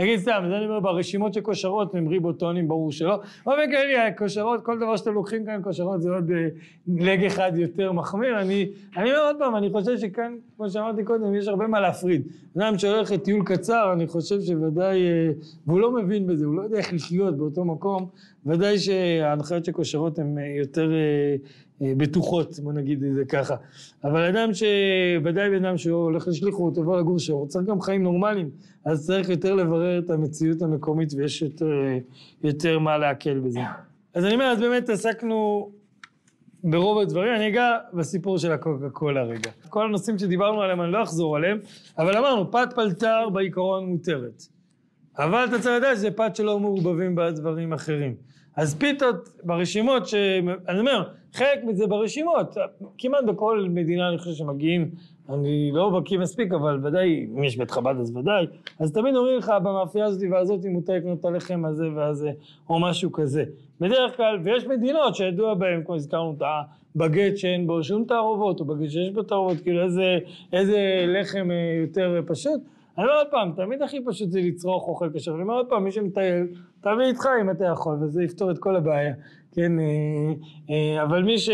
אה, נגיד סתם, זה אני אומר, ברשימות של כושרות הם ריבוטונים, ברור שלא. באופן כללי, כושרות, כל דבר שאתם לוקחים כאן כושרות זה עוד אה, לג אחד יותר מחמיר. אני, אני אומר עוד פעם, אני חושב שכאן, כמו שאמרתי קודם, יש הרבה מה להפריד. אדם שהולך לטיול קצר, אני חושב שוודאי, אה, והוא לא מבין בזה, הוא לא יודע איך לחיות באותו מקום, ודאי שההנחיות של כושרות הן אה, יותר אה, בטוחות, בוא נגיד את זה ככה. אבל אדם ש... ודאי בן אדם שהולך לשליחות, עובר לגור שם, הוא צריך גם חיים נורמליים, אז צריך יותר לברר את המציאות המקומית ויש יותר, יותר מה להקל בזה. אז אני אומר, אז באמת עסקנו ברוב הדברים, אני אגע בסיפור של הקוקה קולה רגע. כל הנושאים שדיברנו עליהם אני לא אחזור עליהם, אבל אמרנו, פת פלטר בעיקרון מותרת. אבל אתה צריך לדעת שזה פת שלא מעורבבים בדברים אחרים. אז פיתות ברשימות, ש... אני אומר, חלק מזה ברשימות, כמעט בכל מדינה אני חושב שמגיעים, אני לא בקיא מספיק, אבל ודאי, אם יש בית חב"ד אז ודאי, אז תמיד אומרים לך במאפייה הזאת והזאת אם מותר לקנות את הלחם הזה והזה, או משהו כזה. בדרך כלל, ויש מדינות שידוע בהן, כמו הזכרנו את הבגט שאין בו שום תערובות, או בגט שיש בו תערובות, כאילו איזה, איזה לחם אה, יותר פשוט. אני אומר עוד פעם, תמיד הכי פשוט זה לצרוך אוכל כשר. אני אומר עוד פעם, מי שמטייל, תביא איתך אם אתה יכול, וזה יפתור את כל הבעיה. כן, אה, אה, אבל מי ש...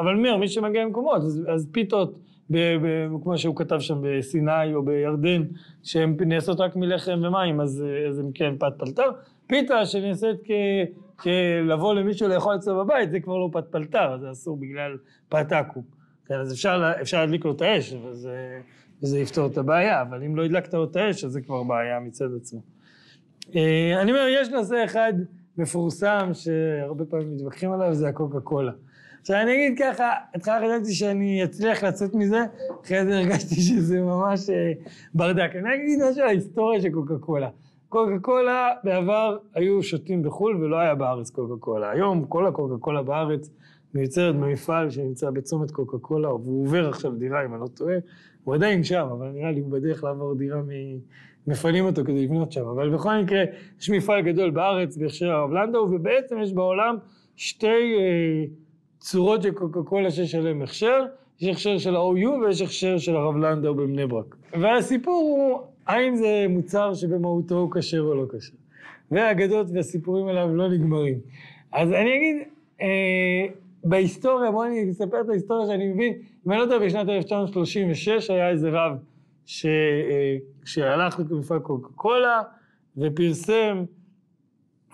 אבל מי, מי שמגיע למקומות, אז, אז פיתות, ב, ב, כמו שהוא כתב שם בסיני או בירדן, שהן נעשות רק מלחם ומים, אז, אז הם כן פת פלטר. פיתה שנעשית כ... כלבוא למישהו לאכול אצלו בבית, זה כבר לא פת פלטר, זה אסור בגלל פת עכו"ם. כן, אז אפשר, אפשר להדליק לו את האש, וזה... וזה יפתור את הבעיה, אבל אם לא הדלקת לו את האש, אז זה כבר בעיה מצד עצמו. אה, אני אומר, יש נושא אחד מפורסם שהרבה פעמים מתווכחים עליו, זה הקוקה קולה. עכשיו אני אגיד ככה, התחלה חשבתי שאני אצליח לצאת מזה, אחרי זה הרגשתי שזה ממש אה, ברדק. אני אגיד משהו על ההיסטוריה של קוקה קולה. קוקה קולה בעבר היו שותים בחו"ל ולא היה בארץ קוקה קולה. היום כל הקוקה קולה בארץ מיוצרת במפעל שנמצא בצומת קוקה קולה, והוא עובר עכשיו דירה אם אני לא טועה, הוא עדיין שם, אבל נראה לי הוא בדרך לעבור דירה. מפנים אותו כדי לבנות שם. אבל בכל מקרה, יש מפעל גדול בארץ בהכשר הרב לנדאו, ובעצם יש בעולם שתי אה, צורות של קוקה קולה שיש עליהן הכשר, יש הכשר של ה-OU ויש הכשר של הרב לנדאו בבני ברק. והסיפור הוא, האם זה מוצר שבמהותו הוא כשר או לא כשר. והאגדות והסיפורים עליו לא נגמרים. אז אני אגיד, אה, בהיסטוריה, בואו אני אספר את ההיסטוריה שאני מבין, אם אני לא יודע, בשנת 1936 היה איזה רב ש... אה, שהלך למפעל קוקה קולה ופרסם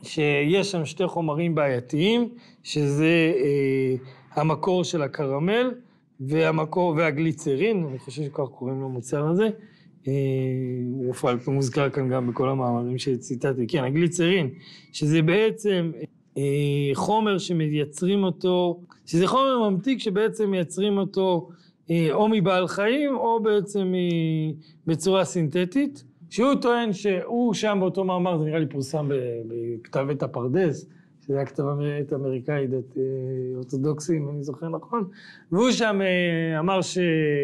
שיש שם שתי חומרים בעייתיים, שזה אה, המקור של הקרמל והמקור, והגליצרין, אני חושב שכך קוראים למוצר הזה, אה, הוא מוזכר כאן גם בכל המאמרים שציטטתי, כן, הגליצרין, שזה בעצם אה, חומר שמייצרים אותו, שזה חומר ממתיק שבעצם מייצרים אותו או מבעל חיים או בעצם בצורה סינתטית, שהוא טוען שהוא שם באותו מאמר, זה נראה לי פורסם בכתב עת הפרדס, שזה היה כתב עת אמריקאי דת אה, אורתודוקסי, אם אני זוכר נכון, והוא שם אמר ש,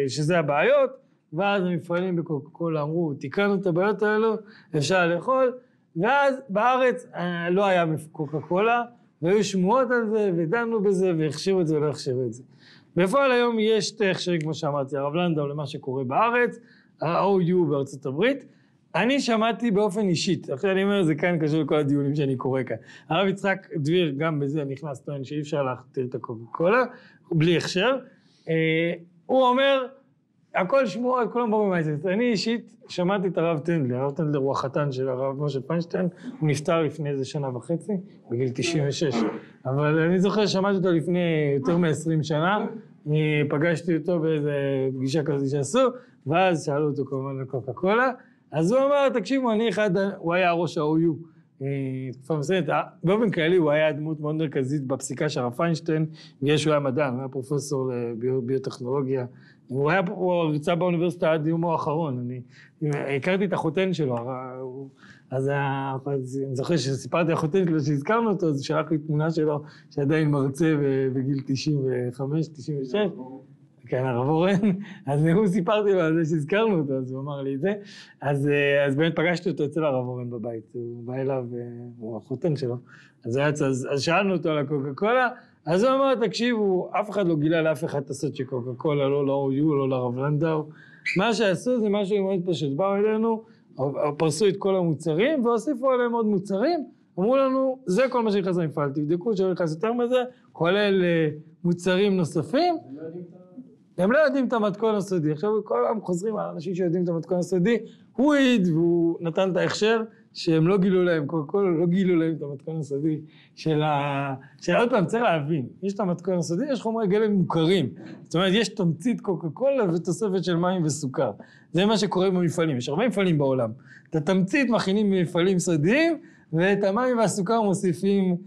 שזה הבעיות, ואז המפעלים בקוקה קולה אמרו, תיקנו את הבעיות האלו, אפשר לאכול, ואז בארץ אה, לא היה קוקה קולה, והיו שמועות על זה, ודנו בזה, והכשירו את זה ולא הכשירו את זה. בפועל היום יש הכשרים, כמו שאמרתי, הרב לנדאו למה שקורה בארץ, ה-OU בארצות הברית. אני שמעתי באופן אישית, עכשיו אני אומר, זה כאן קשור לכל הדיונים שאני קורא כאן. הרב יצחק דביר, גם בזה נכנס טוען שאי אפשר להכתיר את הקוקה קולה, בלי הכשר. אה, הוא אומר, הכל שמועות, כולם באים במייסט. אני אישית שמעתי את הרב טנדלר, הרב טנדלר הוא החתן של הרב משה פיינשטיין, הוא נפטר לפני איזה שנה וחצי, בגיל 96. אבל אני זוכר ששמעתי אותו לפני יותר מ-20 שנה, פגשתי אותו באיזה פגישה כזאת שעשו, ואז שאלו אותו כמובן על קוקה קולה, אז הוא אמר, תקשיבו, אני אחד, הוא היה ראש ה-OU. תקופה מסוימת, באופן כללי הוא היה דמות מאוד מרכזית בפסיקה של הרב פיינשטיין, בגלל שהוא היה מדען, הוא היה פרופסור לביוטכנולוגיה, הוא היה, הוא הרצה באוניברסיטה עד יומו האחרון, אני הכרתי את החותן שלו, אז אני זוכר שסיפרתי לחותן שלו שהזכרנו אותו, אז שלח לי תמונה שלו שעדיין מרצה בגיל 95, 96, כן, הרב אורן, אז הוא סיפרתי לו על זה שהזכרנו אותו, אז הוא אמר לי את זה. אז, אז באמת פגשתי אותו אצל הרב אורן בבית, הוא בא אליו, הוא החותן שלו. אז, היה, אז, אז שאלנו אותו על הקוקה קולה, אז הוא אמר, תקשיבו, אף אחד לא גילה לאף אחד את הסוד של קוקה קולה, לא ל-OU, לא לרב לנדאו. מה שעשו זה משהו מאוד פשוט, באו אלינו, פרסו את כל המוצרים והוסיפו עליהם עוד מוצרים, אמרו לנו, זה כל מה שנכנס למפעל, תבדקו שלא נכנס יותר מזה, כולל מוצרים נוספים. הם לא יודעים את המתכון הסודי. עכשיו כל העם חוזרים על אנשים שיודעים את המתכון הסודי, הוא העיד והוא נתן את ההכשר שהם לא גילו להם, קודם כל לא גילו להם את המתכון הסודי של ה... של עוד פעם, צריך להבין, יש את המתכון הסודי, יש חומרי גלם מוכרים. זאת אומרת, יש תמצית קוקה קולה ותוספת של מים וסוכר. זה מה שקורה במפעלים, יש הרבה מפעלים בעולם. את התמצית מכינים במפעלים סודיים, ואת המים והסוכר מוסיפים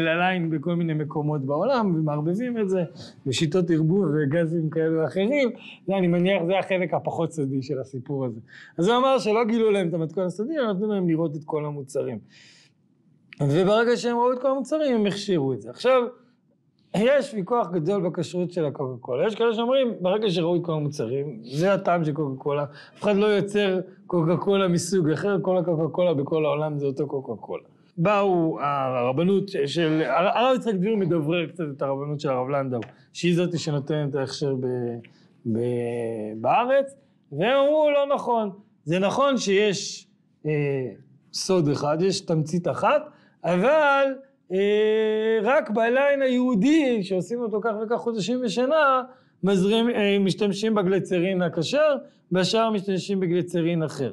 לליין בכל מיני מקומות בעולם, ומערבבים את זה בשיטות ערבוב וגזים כאלה ואחרים, זה אני מניח, זה החלק הפחות סודי של הסיפור הזה. אז הוא אמר שלא גילו להם את המתכון הסודי, אלא נתנו להם לראות את כל המוצרים. וברגע שהם ראו את כל המוצרים, הם הכשירו את זה. עכשיו, יש ויכוח גדול בכשרות של הקוקה קולה. יש כאלה שאומרים, ברגע שראו את כל המוצרים, זה הטעם של קוקה קולה. אף אחד לא יוצר קוקה קולה מסוג אחר, כל הקוקה קולה בכל העולם זה אותו קוקה קולה. באו הרבנות של, הרב יצחק דביר מדברר קצת את הרבנות של הרב לנדאו, שהיא זאת שנותנת את ההכשר בארץ, והם אמרו לא נכון, זה נכון שיש אה, סוד אחד, יש תמצית אחת, אבל אה, רק בליין היהודי שעושים אותו כך וכך חודשים בשנה, מזרים, אה, משתמשים בגלצרין הכשר, בשאר משתמשים בגלצרין אחר.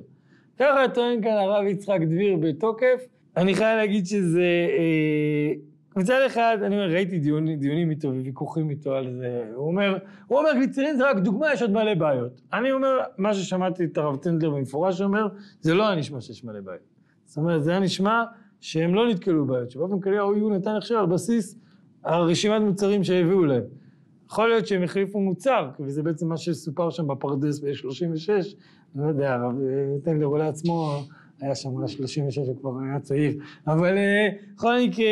ככה טוען כאן הרב יצחק דביר בתוקף, אני חייב להגיד שזה, אה, מצד אחד, אני אומר, ראיתי דיונים, דיונים איתו וויכוחים איתו על זה, הוא אומר, הוא אומר, גליצרין זה רק דוגמה, יש עוד מלא בעיות. אני אומר, מה ששמעתי את הרב טנדלר במפורש אומר, זה לא היה נשמע שיש מלא בעיות. זאת אומרת, זה היה נשמע שהם לא נתקלו בבעיות, שבאופן כללי ה-OU נתן הכשר על בסיס הרשימת מוצרים שהביאו להם. יכול להיות שהם החליפו מוצר, וזה בעצם מה שסופר שם בפרדס ב-36, אני לא יודע, הרב טנדלר אולי עצמו היה שם אולי 36 וכבר היה צעיר, אבל בכל מקרה,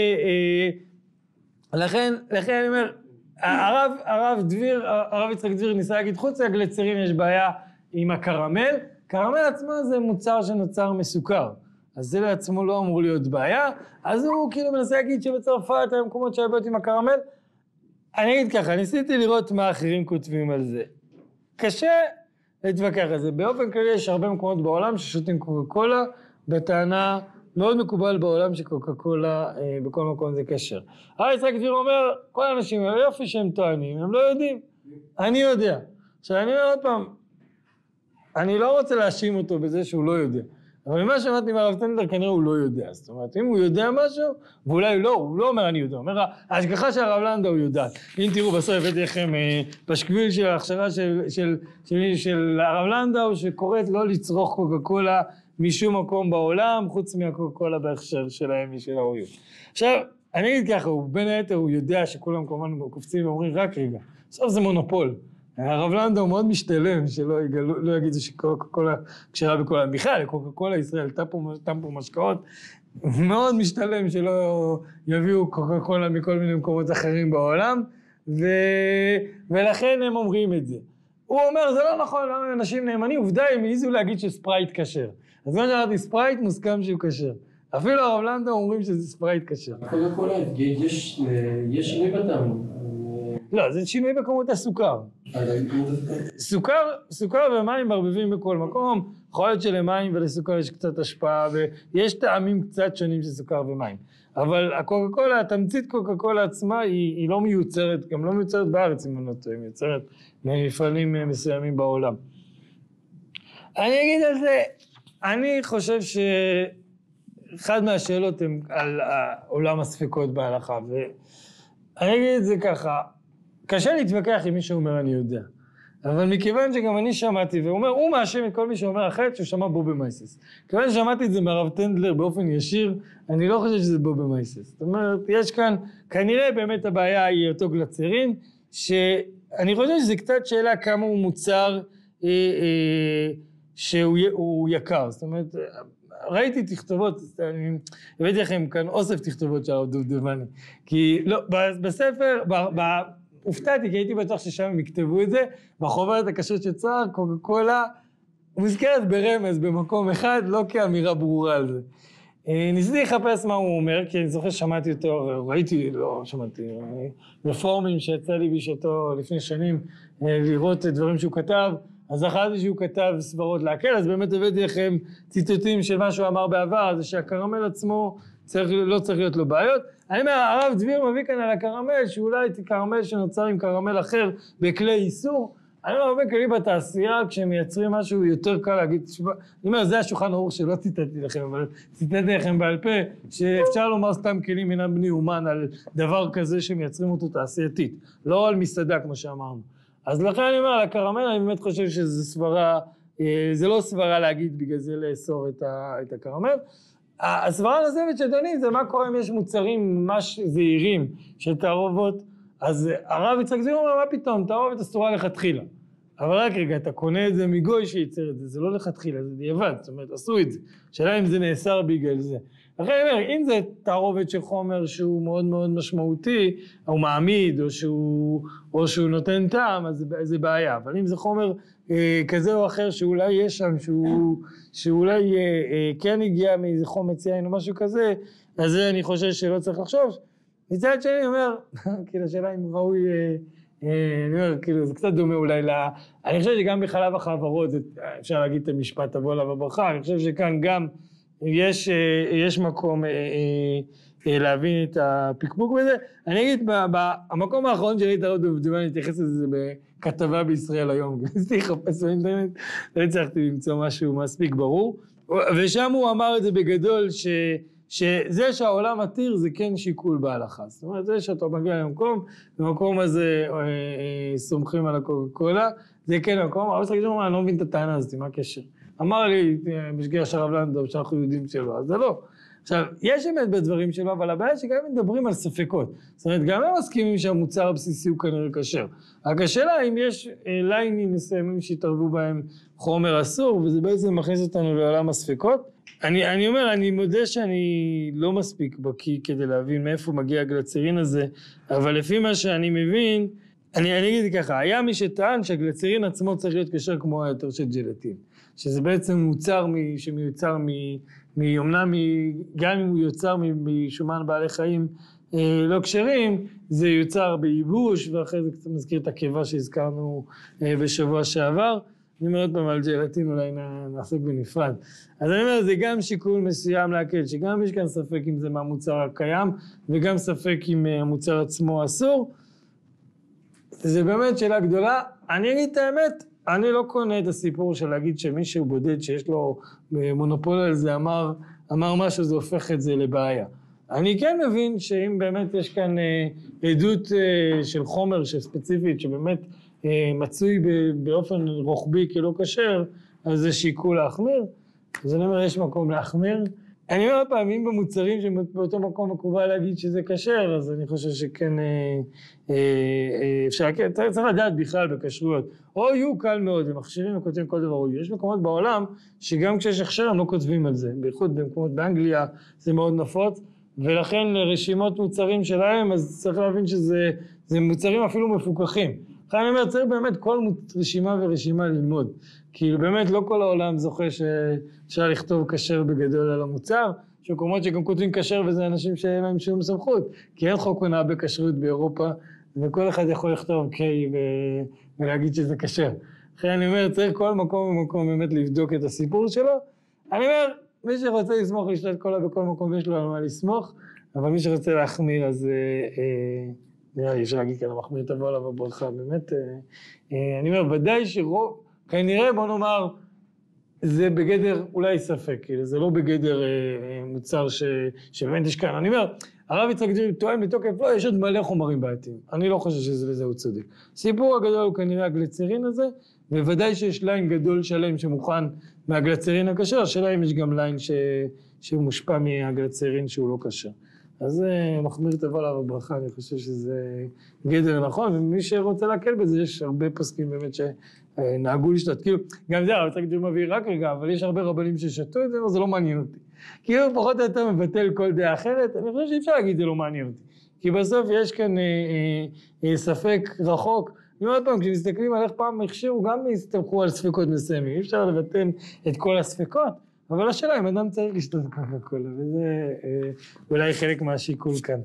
לכן, לכן אני אומר, הרב, הרב דביר, הרב יצחק דביר ניסה להגיד, חוץ מהגלצרים יש בעיה עם הקרמל, קרמל עצמו זה מוצר שנוצר מסוכר, אז זה לעצמו לא אמור להיות בעיה, אז הוא כאילו מנסה להגיד שבצרפת היו מקומות שהיו בעיות עם הקרמל. אני אגיד ככה, ניסיתי לראות מה אחרים כותבים על זה. קשה להתווכח על זה. באופן כללי יש הרבה מקומות בעולם ששותים קוקה קולה, בטענה מאוד מקובל בעולם שקוקה קולה אה, בכל מקום זה קשר. הרב יצחק דביר אומר, כל האנשים האלה יופי שהם טוענים, הם לא יודעים. אני יודע. עכשיו אני אומר עוד פעם, אני לא רוצה להאשים אותו בזה שהוא לא יודע. אבל ממה שמעתי מהרב טנדלר כנראה הוא לא יודע. זאת אומרת, אם הוא יודע משהו, ואולי לא, הוא לא אומר אני יודע, הוא אומר ההשגחה של הרב לנדאו יודעת. אם תראו בסוף הבאתי לכם אה, פשקוויל של ההכשרה של, של, של, של הרב לנדאו שקוראת לא לצרוך קוקה קולה משום מקום בעולם, חוץ מהקוקה קולה בהכשר שלהם ושל האויב. עכשיו, אני אגיד ככה, הוא בין היתר הוא יודע שכולם כמובן קופצים ואומרים רק רגע, בסוף זה מונופול. הרב לנדאו מאוד משתלם שלא יגלו, לא יגידו שקוקה קולה כשרה בכל. בכלל, קוקה קולה ישראל, טמפו משקאות, מאוד משתלם שלא יביאו קוקה קולה מכל מיני מקומות אחרים בעולם, ו... ולכן הם אומרים את זה. הוא אומר, זה לא נכון, למה אנשים נאמנים? עובדה, הם העזו להגיד שספרייט כשר. אז מה שאמרתי, ספרייט מוסכם שהוא כשר. אפילו הרב לנדאו אומרים שזה ספרייט כשר. קוקה קולה, יש שינוי בטעם. לא, זה שינוי בכמות הסוכר. סוכר, סוכר ומים מערבבים בכל מקום, יכול להיות שלמים ולסוכר יש קצת השפעה, ויש טעמים קצת שונים של סוכר ומים. אבל הקוקה קולה, תמצית קוקה קולה עצמה היא, היא לא מיוצרת, גם לא מיוצרת בארץ אם אני לא טועה, היא מיוצרת ממפעלים אה, מסוימים בעולם. אני אגיד על זה, אני חושב שאחד מהשאלות הן על עולם הספקות בהלכה, ואני אגיד את זה ככה, קשה להתווכח עם מי שאומר אני יודע. אבל מכיוון שגם אני שמעתי, והוא אומר, הוא מאשים את כל מי שאומר אחרת שהוא שמע בובי מייסס. כיוון ששמעתי את זה מהרב טנדלר באופן ישיר, אני לא חושב שזה בובי מייסס. זאת אומרת, יש כאן, כנראה באמת הבעיה היא אותו גלצרין, שאני חושב שזה קצת שאלה כמה הוא מוצר אה, אה, שהוא יקר. זאת אומרת, ראיתי תכתובות, אני הבאתי לכם כאן אוסף תכתובות של הרב דובדבני. כי לא, בספר, ב, ב, הופתעתי כי הייתי בטוח ששם הם יכתבו את זה, בחוברת הקשות של צהר, קוקה קולה, מוזכרת ברמז במקום אחד, לא כאמירה ברורה על זה. אה, ניסיתי לחפש מה הוא אומר, כי אני זוכר ששמעתי אותו, ראיתי, לא שמעתי, רפורמים שיצא לי בשעתו לפני שנים אה, לראות דברים שהוא כתב, אז זכרתי שהוא כתב סברות להקל, אז באמת הבאתי לכם ציטוטים של מה שהוא אמר בעבר, זה שהקרמל עצמו צריך, לא צריך להיות לו בעיות. אני אומר, הרב דביר מביא כאן על הקרמל, שאולי קרמל שנוצר עם קרמל אחר בכלי איסור. אני אומר, הרבה כלים בתעשייה, כשהם מייצרים משהו יותר קל להגיד, אני אומר, זה השולחן ערוך שלא ציטטתי לכם, אבל ציטטתי לכם בעל פה, שאפשר לומר סתם כלים אינם בני אומן על דבר כזה שמייצרים אותו תעשייתית, לא על מסעדה כמו שאמרנו. אז לכן אני אומר, על הקרמל אני באמת חושב שזה סברה, אה, זה לא סברה להגיד בגלל זה לאסור את הקרמל. הסברה הנוספת שדנים זה מה קורה אם יש מוצרים ממש זעירים של תערובות, אז הרב יצחק זיהו אומר, מה פתאום, תערובת אסורה לכתחילה. אבל רק רגע, אתה קונה את זה מגוי שייצר את זה, זה לא לכתחילה, זה דיעבד, זאת אומרת, עשו את זה. השאלה אם זה נאסר בגלל זה. לכן אני אומר, אם זה תערובת של חומר שהוא מאוד מאוד משמעותי, או מעמיד, או שהוא, או שהוא נותן טעם, אז זה בעיה. אבל אם זה חומר אה, כזה או אחר שאולי יש שם, שהוא, שאולי אה, אה, כן הגיע מאיזה חומץ יין או משהו כזה, אז זה אני חושב שלא צריך לחשוב. מצד שני, אני אומר, כאילו, השאלה אם ראוי... אה, אה, אני אומר, כאילו, זה קצת דומה אולי ל... אני חושב שגם בחלב החברות, אפשר להגיד את המשפט תבוא עליו הברכה, אני חושב שכאן גם יש, אה, יש מקום אה, להבין את הפקפוק בזה. אני אגיד, המקום האחרון שראית עוד דובדבן, אני אתייחס לזה בכתבה בישראל היום, ניסיתי לחפש באינטרנט, לא הצלחתי למצוא משהו מספיק ברור, ושם הוא אמר את זה בגדול, ש... שזה שהעולם מתיר זה כן שיקול בהלכה. זאת אומרת, זה שאתה מגיע למקום, במקום הזה אה, אה, סומכים על הקוקה קולה, זה כן מקום, אבל צריך לומר, אני לא מבין את הטענה הזאת, מה הקשר? אמר לי אה, משגיח של הרב לנדאו שאנחנו יודעים שלא, אז זה לא. עכשיו, יש אמת בדברים שלו, אבל הבעיה שגם אם מדברים על ספקות. זאת אומרת, גם הם מסכימים שהמוצר הבסיסי הוא כנראה כשר. רק השאלה אם יש אה, ליינים מסוימים שהתערבו בהם חומר אסור, וזה בעצם מכניס אותנו לעולם הספקות. אני, אני אומר, אני מודה שאני לא מספיק בקיא כדי להבין מאיפה מגיע הגלצרין הזה, אבל לפי מה שאני מבין, אני, אני אגיד ככה, היה מי שטען שהגלצרין עצמו צריך להיות כשר כמו היותר של ג'לטין, שזה בעצם מוצר מ, שמיוצר מ... אמנם גם אם הוא יוצר משומן בעלי חיים אה, לא כשרים, זה יוצר בייבוש, ואחרי זה קצת מזכיר את הקיבה שהזכרנו אה, בשבוע שעבר. אני אומר עוד פעם על ג'לטין אולי נעסוק בנפרד. אז אני אומר, זה גם שיקול מסוים להקל, שגם יש כאן ספק אם זה מהמוצר הקיים, וגם ספק אם אה, המוצר עצמו אסור. זה באמת שאלה גדולה. אני אגיד את האמת, אני לא קונה את הסיפור של להגיד שמישהו בודד שיש לו אה, מונופול על זה אמר, אמר משהו, זה הופך את זה לבעיה. אני כן מבין שאם באמת יש כאן אה, עדות אה, של חומר ספציפית שבאמת מצוי באופן רוחבי כלא כשר, אז זה שיקול להחמיר. אז אני אומר, יש מקום להחמיר. אני אומר פעם, אם במוצרים שבאותו מקום מקובל להגיד שזה כשר, אז אני חושב שכן אה, אה, אה, אפשר, כן, צריך לדעת בכלל בכשרויות. יהיו קל מאוד, ומכשירים וכותבים כל דבר, או יש מקומות בעולם שגם כשיש הכשר הם לא כותבים על זה, בייחוד במקומות באנגליה זה מאוד נפוץ, ולכן רשימות מוצרים שלהם, אז צריך להבין שזה מוצרים אפילו מפוקחים. לכן אני אומר, צריך באמת כל רשימה ורשימה ללמוד. כאילו באמת לא כל העולם זוכה שאפשר לכתוב כשר בגדול על המוצר, יש מקומות שגם כותבים כשר וזה אנשים שאין להם שום סמכות, כי אין חוק הונאה בכשרות באירופה, וכל אחד יכול לכתוב קיי ו... ולהגיד שזה כשר. לכן אני אומר, צריך כל מקום ומקום באמת לבדוק את הסיפור שלו. אני אומר, מי שרוצה לסמוך לשתות קולה בכל מקום יש לו על מה לסמוך, אבל מי שרוצה להחמיר אז אה, אה, נראה לי אפשר להגיד כאן המחמיר תבוא עליו הברכה, באמת. אה, אה, אני אומר, ודאי שרוב, כנראה בוא נאמר, זה בגדר אולי ספק, כאילו זה לא בגדר אה, מוצר שבאמת יש כאן. אני אומר, הרב יצחק ג'ירי טוען בתוקף, לא, יש עוד מלא חומרים בעייתיים. אני לא חושב שבזה הוא צודק. הסיפור הגדול הוא כנראה הגלצרין הזה, בוודאי שיש line גדול שלם שמוכן מהגלצרין הכשר, השאלה אם יש גם line ש... שמושפע מהגלצרין שהוא לא כשר. אז זה מחמיר תבוא עליו הברכה, אני חושב שזה גדר נכון, ומי שרוצה להקל בזה, יש הרבה פוסקים באמת שנהגו לשתות. כאילו, גם זה, הרב יצחק מביא רק רגע, אבל יש הרבה רבנים ששתו את זה, זה לא מעניין אותי. כאילו, פחות או יותר מבטל כל דעה אחרת, אני חושב שאי אפשר להגיד זה לא מעניין אותי. כי בסוף יש כאן אה, אה, אה, ספק רחוק. אני אומר עוד פעם, כשמסתכלים על איך פעם הכשירו, גם הסתמכו על ספקות מסוימים, אי אפשר לבטל את כל הספקות, אבל השאלה אם אדם צריך לשתות קוקה קולה, וזה אה, אולי חלק מהשיקול כאן.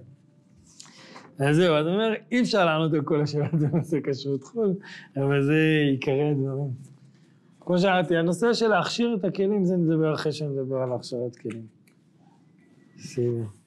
אז זהו, אז אני אומר, אי אפשר לענות על כל השאלות בנושא כשרות חו"ל, אבל זה עיקרי הדברים. כמו שאמרתי, הנושא של להכשיר את הכלים, זה נדבר אחרי שנדבר על הכשרת כלים. בסדר.